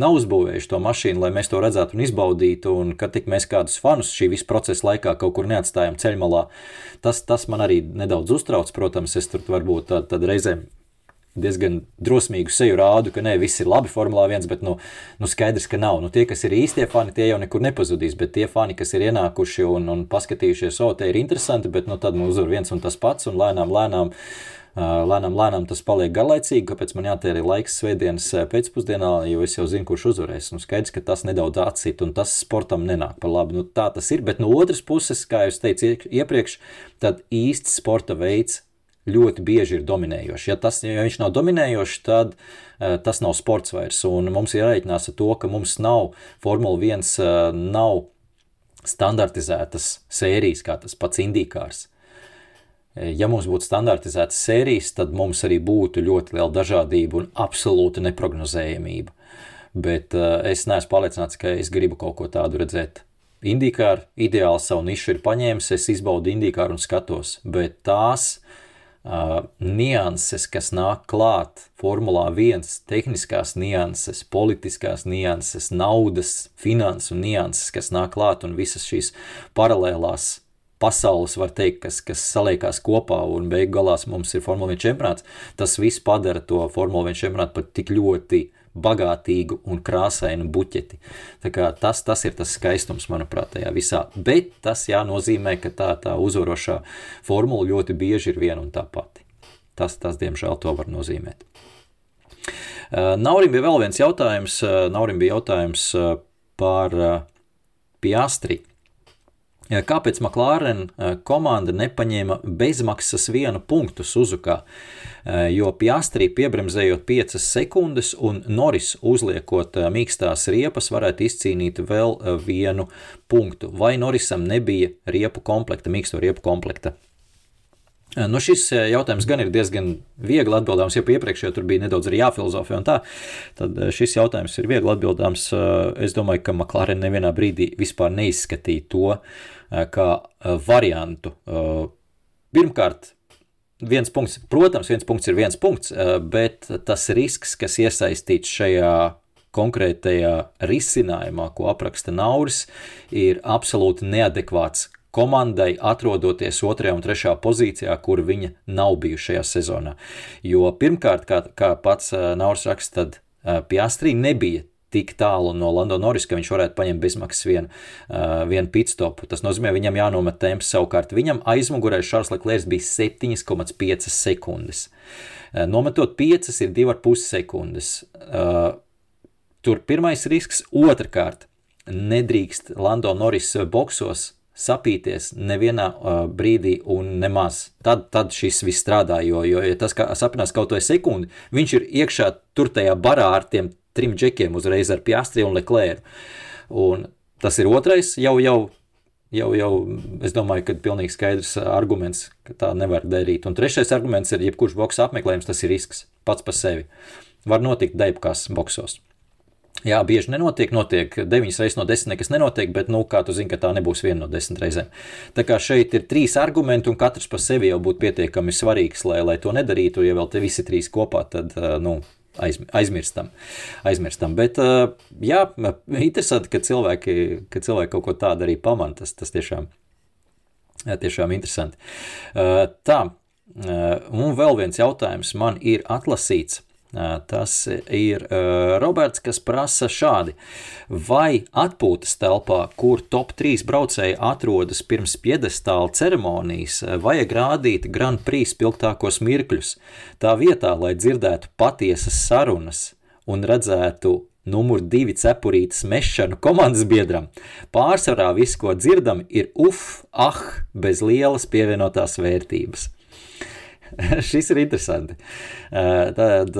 nav uzbūvējuši to mašīnu, lai mēs to redzētu un izbaudītu. Un ka tik mēs kādus fanus šī visa procesa laikā kaut kur neatstājam ceļmalā, tas, tas man arī nedaudz uztrauc. Protams, es tur varbūt tad, tad reizēm diezgan drosmīgu seju rādu, ka nē, viss ir labi Formulā 1, bet nu, nu skaidrs, ka nav. Nu, tie, kas ir īstie fani, tie jau nekur nepazudīs, bet tie fani, kas ir ienākuši un, un paskatījušies, o, te ir interesanti, bet nu, tad nu, uzvar viens un tas pats, un lēnām, lēnām. Lēnām, lēnām tas paliek garlaicīgi, kāpēc man jātērē laiks svētdienas pēcpusdienā, jo es jau zinu, kurš uzvarēs. Nu, skaidrs, ka tas nedaudz atcīt, un tas sportam nenāk par labu. Nu, tā tas ir, bet no otras puses, kā jau teicu iepriekš, tad īsts sporta veids ļoti bieži ir dominējošs. Ja, tas, ja viņš nav dominējošs, tad uh, tas nav sports vairs. Un mums ir jāreikinās ar to, ka mums nav Formula 1, uh, eh, nav standartizētas sērijas, kā tas pats indīkārs. Eh, ja mums būtu standartizētas sērijas, tad mums arī būtu ļoti liela dažādība un absolūta neparedzējamība. Bet uh, es neesmu pārliecināts, ka es gribu kaut ko tādu redzēt. Indīkāra ideāli savu nišu ir paņēmis, es izbaudu indīkāru un skatos, bet tās uh, nianses, kas nāk klāt. Formulā 1, tehniskās nianses, politiskās nianses, naudas, finansu nianses, kas nāk klāt un visas šīs paralēlās pasaules, var teikt, kas, kas saliekās kopā un beigu galās mums ir Formula 1 čempionāts, tas viss padara to Formula 1 čempionātu pat tik ļoti bagātīgu un krāsainu buķeti. Tas, tas ir tas skaistums, manuprāt, tajā visā. Bet tas jānozīmē, ka tā, tā uzvarošā formula ļoti bieži ir viena un tā pati. Tas, tas diemžēl, to var nozīmēt. Uh, Naurim bija vēl viens jautājums. Uh, Naurim bija jautājums uh, par Piastri. Kāpēc McLaren komanda nepaņēma bezmaksas vienu punktu Suzukā? Jo Piastrī piebremzējot 5 sekundes un Noris uzliekot mīkstās riepas varētu izcīnīt vēl vienu punktu. Vai Norisam nebija riepu komplekta, mīksto riepu komplekta? Nu, šis jautājums gan ir diezgan viegli atbildāms, ja iepriekš jau tur bija nedaudz arī jāfilozofē, tā. Tad šis jautājums ir viegli atbildāms. Es domāju, ka McLaren nevienā brīdī vispār neizskatīja to kā variantu. Pirmkārt, viens punkts, protams, viens punkts ir viens punkts, bet tas risks, kas iesaistīts šajā konkrētajā risinājumā, ko apraksta Nauris, ir absolūti neadekvāts komandai atrodoties otrajā un trešajā pozīcijā, kur viņa nav bijusi šajā sezonā. Jo pirmkārt, kā, kā pats Nauris raksta, tad Piastrī nebija tik tālu no Londona Norris, ka viņš varētu paņemt bezmaksas vienu, uh, vienu pitstopu. Tas nozīmē, viņam jānomet temps savukārt. Viņam aizmugurē Šārs Leklērs bija 7,5 sekundes. Uh, nometot 5 ir 2,5 sekundes. Uh, tur pirmais risks, otrkārt, nedrīkst Lando Norris boksos sapīties nevienā uh, brīdī un nemaz. Tad, tad šis viss strādā, jo, jo ja tas kā sapinās kaut vai sekundi, viņš ir iekšā tur tajā barā ar tiem trim džekiem uzreiz ar Piastri un Leclerc. Un tas ir otrais jau, jau, jau, jau es domāju, ka pilnīgi skaidrs arguments, ka tā nevar darīt. Un trešais arguments ir, jebkurš boks apmeklējums, tas ir risks pats par sevi. Var notikt deibkās boksos. Jā, bieži nenotiek, notiek 9 reizes no 10, nekas nenotiek, bet, nu, kā tu zini, ka tā nebūs viena no 10 reizēm. Tā kā šeit ir trīs argumenti, un katrs par sevi jau būtu pietiekami svarīgs, lai, lai to nedarītu. Ja vēl te visi trīs kopā, tad, nu, aizmirstam. aizmirstam. Bet, jā, interesanti, ka cilvēki, ka cilvēki kaut ko tādu arī pamana. Tas, tas tiešām, tiešām interesanti. Tā, un vēl viens jautājums man ir atlasīts. Tas ir Roberts, kas prasa šādi. Vai atpūtas telpā, kur top 3 braucēji atrodas pirms piedestāla ceremonijas, vajag rādīt Grand Prix spilgtākos mirkļus, tā vietā, lai dzirdētu patiesas sarunas un redzētu numur divi cepurītes mešanu komandas biedram. Pārsvarā viss, ko dzirdam, ir uf, ah, bez lielas pievienotās vērtības. Šis ir interesanti. Tad,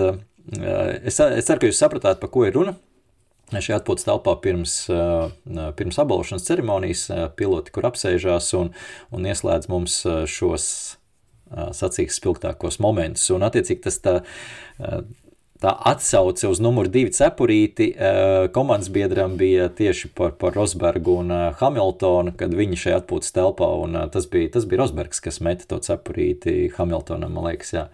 es, es ceru, ka jūs sapratāt, par ko ir runa. Šajā atpūtas telpā pirms, pirms apbalvošanas ceremonijas piloti, kur apsēžās un, un ieslēdz mums šos sacīks spilgtākos momentus. Un, attiecīgi, tas tā, tā atsauce uz numuru divu cepurīti eh, komandas biedram bija tieši par, par Rosbergu un eh, Hamiltonu, kad viņi šajā atpūtas telpā, eh, tas bija, tas bija Rosbergs, kas meta to cepurīti Hamiltonam, man liekas, jā,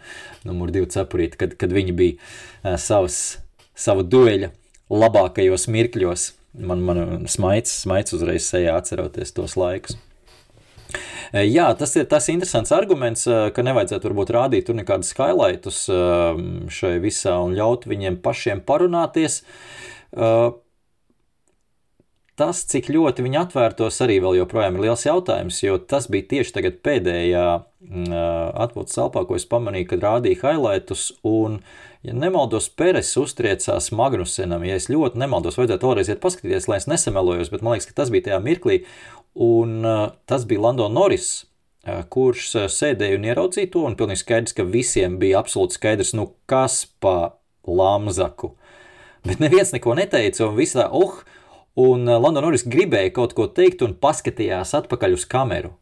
numuru divu cepurīti, kad, kad viņi bija savas, savu dueļa labākajos mirkļos. Man, man smaids, smaids uzreiz sejā atceroties tos laikus. Jā, tas ir tas interesants arguments, ka nevajadzētu varbūt rādīt tur nekādus highlightus šai visā un ļaut viņiem pašiem parunāties. Tas, cik ļoti viņi atvērtos, arī vēl joprojām ir liels jautājums, jo tas bija tieši tagad pēdējā atpūtas telpā, ko es pamanīju, kad rādīja highlightus, un, ja nemaldos, Peres uztriecās Magnusenam, ja es ļoti nemaldos, vajadzētu vēlreiz iet paskatīties, lai es nesamelojos, bet man liekas, ka tas bija tajā mirklī, Un uh, tas bija Lando Norris, uh, kurš uh, sēdēja un ieraudzīja to, un pilnīgi skaidrs, ka visiem bija absolūti skaidrs, nu kas pa lamzaku. Bet neviens neko neteica, un viss tā, oh, un Lando Norris gribēja kaut ko teikt un paskatījās atpakaļ uz kameru.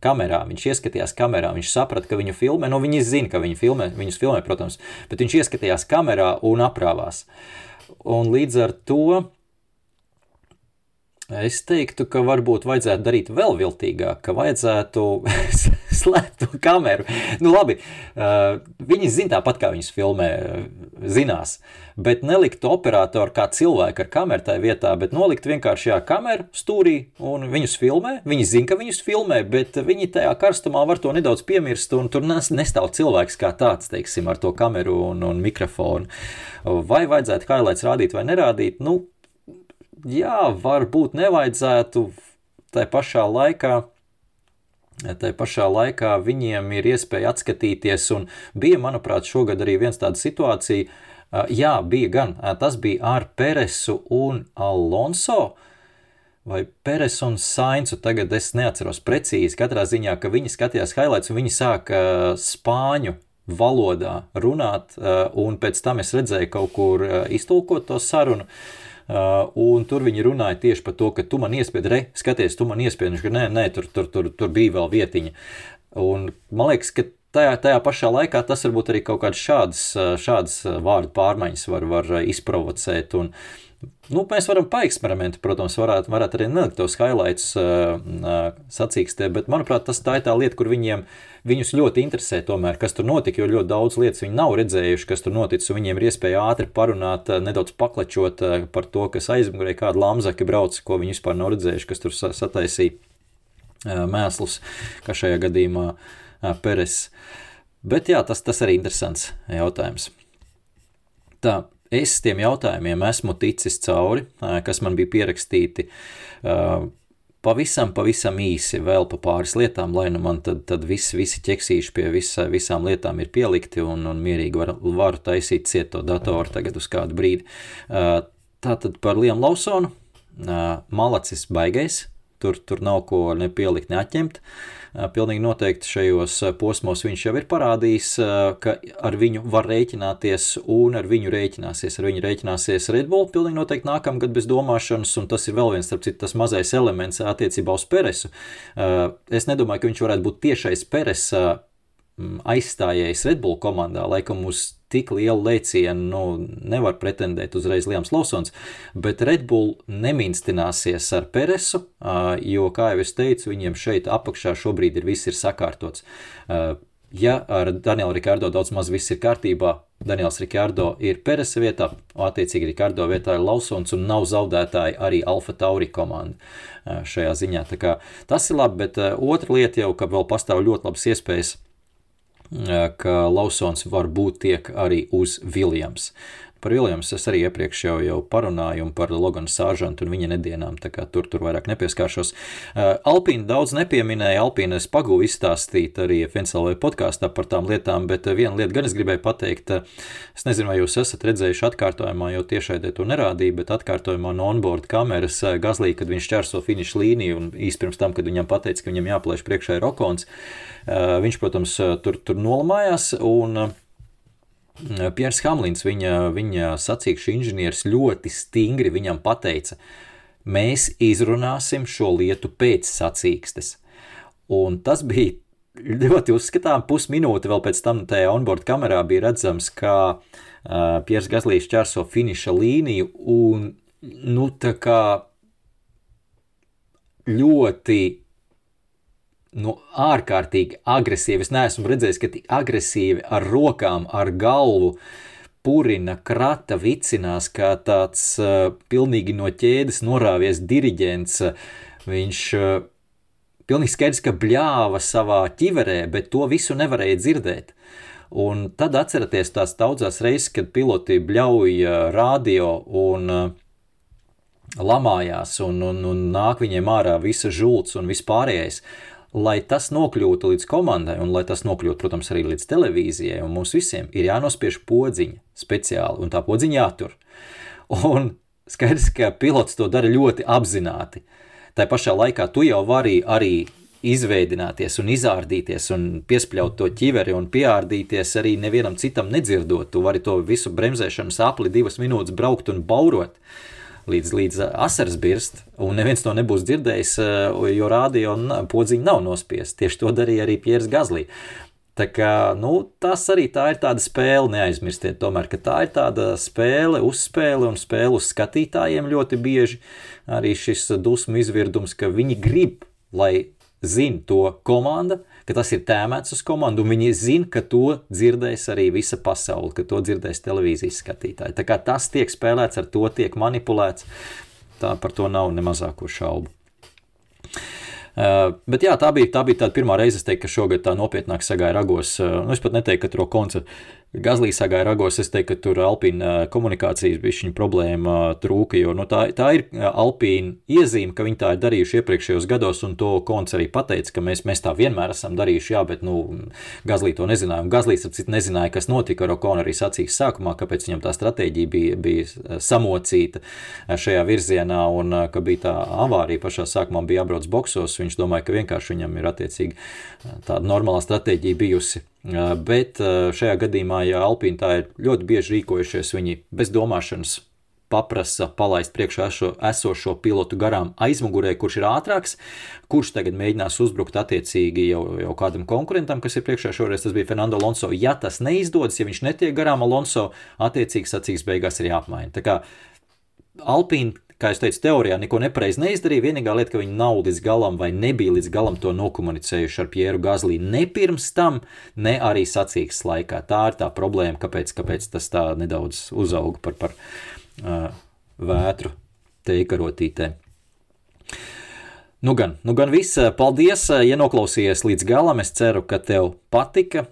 Kamerā, viņš ieskatījās kamerā, viņš saprata, ka viņu filmē, nu viņi zina, ka viņi filmē, viņus filmē, protams, bet viņš ieskatījās kamerā un aprāvās. Un līdz ar to Es teiktu, ka varbūt vajadzētu darīt vēl viltīgāk, ka vajadzētu slēpt to kameru. Nu, labi, uh, viņi zina tāpat, kā viņas filmē, zinās, bet nelikt operatoru kā cilvēku ar kameru tajā vietā, bet nolikt vienkārši jā, kameru stūrī un viņus filmē. Viņi zina, ka viņus filmē, bet viņi tajā karstumā var to nedaudz piemirst, tur nestāv cilvēks kā tāds, teiksim, ar to kameru un, un mikrofonu. Vai vajadzētu highlights rādīt vai nerādīt? Nu, jā, varbūt nevajadzētu tai pašā laikā. Tā pašā laikā viņiem ir iespēja atskatīties, un bija, manuprāt, šogad arī viens tāda situācija, jā, bija gan, tas bija ar Peresu un Alonso, vai Peres un Sainzu, tagad es neatceros precīzi, katrā ziņā, ka viņi skatījās highlights un viņi sāka spāņu valodā runāt, un pēc tam es redzēju kaut kur iztulkot to sarunu, Uh, un tur viņi runāja tieši par to, ka tu man iespiedi, re, skaties, tu man iespiedi, viņš ka nē, nē, tur, tur, tur, tur bija vēl vietiņa. Un man liekas, ka tajā, tajā pašā laikā tas varbūt arī kaut kādas šādas, šādas vārdu pārmaiņas var, var izprovocēt. Un, Nu, mēs varam paeksperimentēt, protams, varētu, varētu arī nelikt tos highlights uh, uh, sacīkstē, bet, manuprāt, tas tā ir tā lieta, kur viņiem uh, Viņus ļoti interesē, tomēr, kas tur notika, jo ļoti daudz lietas viņi nav redzējuši, kas tur noticis. Viņiem ir iespēja ātri parunāt, eh, nedaudz paklačot eh, par to, kas aizmugurē kāda lamzaka brauc, ko viņi vispār nav redzējuši, kas tur sataisīja eh, mēslus, kā šajā gadījumā Peres. Bet jā, tas, tas arī ir interesants jautājums. Tā, es tiem jautājumiem esmu ticis cauri, kas man bija pierakstīti pavisam, pavisam īsi vēl pa pāris lietām, lai nu man tad, tad visi, visi ķeksīši pie visa, visām lietām ir pielikti un, un mierīgi var, varu taisīt ciet to datoru tagad uz kādu brīdi. Tātad par Liam Lausonu. Malacis baigais, tur, tur nav ko nepielikt, neatņemt. Uh, Pilnīgi noteikti šajos posmos viņš jau ir parādījis, ka ar viņu var rēķināties un ar viņu rēķināsies. Ar viņu rēķināsies Red Bull pilnīgi noteikti nākamgad bez domāšanas, un tas ir vēl viens, starp citu, tas mazais elements attiecībā uz Peresu. Es nedomāju, ka viņš varētu būt tiešais Peresa aizstājējs Red Bull komandā, laikam uz tik lielu lēcienu nu, nevar pretendēt uzreiz Liams Lawsons, bet Red Bull neminstināsies ar Peresu, jo, kā jau es teicu, viņiem šeit apakšā šobrīd ir viss ir sakārtots. ja ar Danielu Rikārdo daudz maz viss ir kārtībā, Daniels Rikārdo ir Peresa vietā, attiecīgi Rikārdo vietā ir Lausons un nav zaudētāji arī Alfa Tauri komanda šajā ziņā. Tā kā tas ir labi, bet otra lieta jau, ka vēl pastāv ļoti labas iespējas, ka Lausons var būt tiek arī uz Viljams. Par Viljams es arī iepriekš jau, jau parunāju par Loganu Sāžantu un viņa nedienām, tā kā tur, tur vairāk nepieskāršos. Alpīna daudz nepieminēja, Alpīna es pagūvu izstāstīt arī FNCLV podkāstā par tām lietām, bet viena lieta gan es gribēju pateikt, es nezinu, vai jūs esat redzējuši atkārtojumā, jo tiešraidē to nerādīja, bet atkārtojumā no onboard kameras Gazlī, kad viņš čērso finišu līniju un īsti pirms tam, kad viņam pateica, ka viņam jāplēš priekšā ir Rokons, uh, viņš, protams, tur, tur nolamājās un Piers Hamlins, viņa, viņa sacīkšu inženieris, ļoti stingri viņam pateica, mēs izrunāsim šo lietu pēc sacīkstes. Un tas bija ļoti uzskatām, pusminūte vēl pēc tam tajā onboard kamerā bija redzams, kā uh, Piers Gaslīs čērso finiša līniju un, nu, tā kā ļoti nu, ārkārtīgi agresīvi. Es neesmu redzējis, ka tik agresīvi ar rokām, ar galvu purina, krata, vicinās, kā tāds uh, pilnīgi no ķēdes norāvies diriģents. Viņš uh, pilnīgi skaidrs, ka bļāva savā ķiverē, bet to visu nevarēja dzirdēt. Un tad atcerieties tās daudzas reizes, kad piloti bļauja radio un uh, lamājās, un, un, un nāk viņiem ārā visa žults un vispārējais lai tas nokļūtu līdz komandai, un lai tas nokļūtu, protams, arī līdz televīzijai, un mums visiem ir jānospiež podziņa speciāli, un tā podziņa jātur. Un skaidrs, ka pilots to dara ļoti apzināti. Tā pašā laikā tu jau vari arī izveidināties un izārdīties un piespļaut to ķiveri un piārdīties arī nevienam citam nedzirdot. Tu vari to visu bremzēšanas apli divas minūtes braukt un baurot. Uh, līdz, līdz asaras birst, un neviens to nebūs dzirdējis, jo rādio podziņa nav nospiest. Tieši to darīja arī Pieris Gazlī. Tā kā, nu, tas arī tā ir tāda spēle, neaizmirstiet, tomēr, ka tā ir tāda spēle, uzspēle un spēle uz skatītājiem ļoti bieži. Arī šis dusmu izvirdums, ka viņi grib, lai zina to komanda, ka tas ir tēmēts uz komandu, un viņi zina, ka to dzirdēs arī visa pasaule, ka to dzirdēs televīzijas skatītāji. Tā kā tas tiek spēlēts, ar to tiek manipulēts, tā par to nav ne mazāko šaubu. Uh, bet jā, tā bija, tā bija tā pirmā reize, teiktu, ka šogad tā nopietnāk sagāja ragos. Uh, nu, es pat neteiktu, ka koncerts Gazlī sagāja ragos, es teiktu, ka tur Alpīna komunikācijas bija šī problēma trūka, jo nu, tā, tā ir Alpīna iezīme, ka viņi tā ir darījuši iepriekšējos gados, un to konts arī pateica, ka mēs, mēs tā vienmēr esam darījuši, jā, bet, nu, Gazlī to nezināja, un Gazlīs ar citu nezināja, kas notika ar Okonu arī sacīs sākumā, kāpēc viņam tā stratēģija bija, bija samocīta šajā virzienā, un ka bija tā avārija pašā sākumā bija jābrauc boksos, viņš domāja, ka vienkārši viņam ir attiecīgi tāda normāla stratēģija bijusi Bet šajā gadījumā, ja Alpīna tā ir ļoti bieži rīkojušies, viņi bez domāšanas paprasa palaist priekšā eso, esošo pilotu garām aizmugurē, kurš ir ātrāks, kurš tagad mēģinās uzbrukt attiecīgi jau, jau kādam konkurentam, kas ir priekšā. Šoreiz tas bija Fernando Alonso. Ja tas neizdodas, ja viņš netiek garām Alonso, attiecīgi sacīks beigās ir jāapmaina. Tā kā Alpīna kā jau teicu, teorijā neko nepareizi neizdarīja. Vienīgā lieta, ka viņi nav līdz galam vai nebija līdz galam to nokomunicējuši ar Pieru Gazlī ne pirms tam, ne arī sacīks laikā. Tā ir tā problēma, kāpēc, kāpēc tas tā nedaudz uzauga par, par uh, vētru teikarotītē. Nu gan, nu gan viss. Paldies, ja noklausījies līdz galam. Es ceru, ka tev patika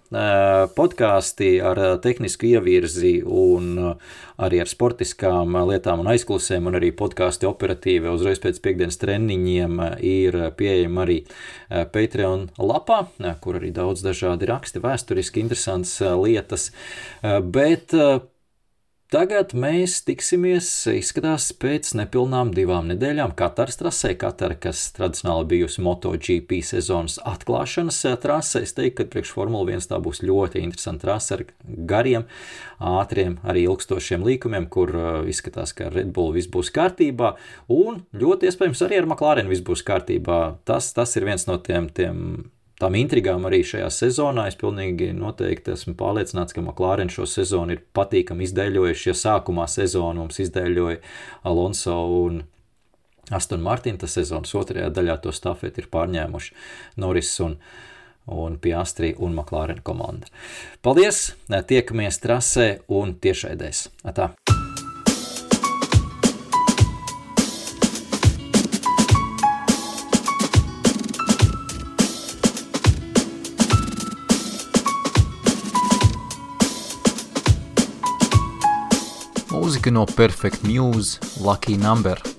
podkāsti ar tehnisku ievirzi un arī ar sportiskām lietām un aizklusēm, un arī podkāsti operatīvi uzreiz pēc piekdienas treniņiem ir pieejami arī Patreon lapā, kur arī daudz dažādi raksti, vēsturiski interesantas lietas. Bet Tagad mēs tiksimies, izskatās, pēc nepilnām divām nedēļām Kataras trasē. Katara, kas tradicionāli bijusi MotoGP sezonas atklāšanas eh, trasē, es teiktu, ka priekš Formula 1 tā būs ļoti interesanta trase ar gariem, ātriem, arī ilgstošiem līkumiem, kur uh, izskatās, ka ar Red Bull viss būs kārtībā, un ļoti iespējams arī ar McLaren viss būs kārtībā. Tas, tas ir viens no tiem, tiem tām intrigām arī šajā sezonā. Es pilnīgi noteikti esmu pārliecināts, ka McLaren šo sezonu ir patīkami izdēļojuši. Ja sākumā sezonu mums izdēļoja Alonso un Aston Martin, tas sezonas otrajā daļā to stafeti ir pārņēmuši Norris un un Piastri un McLaren komanda. Paldies! Tiekamies trasē un tiešraidēs. Atā! Mūzika no Perfect Muse, Lucky Number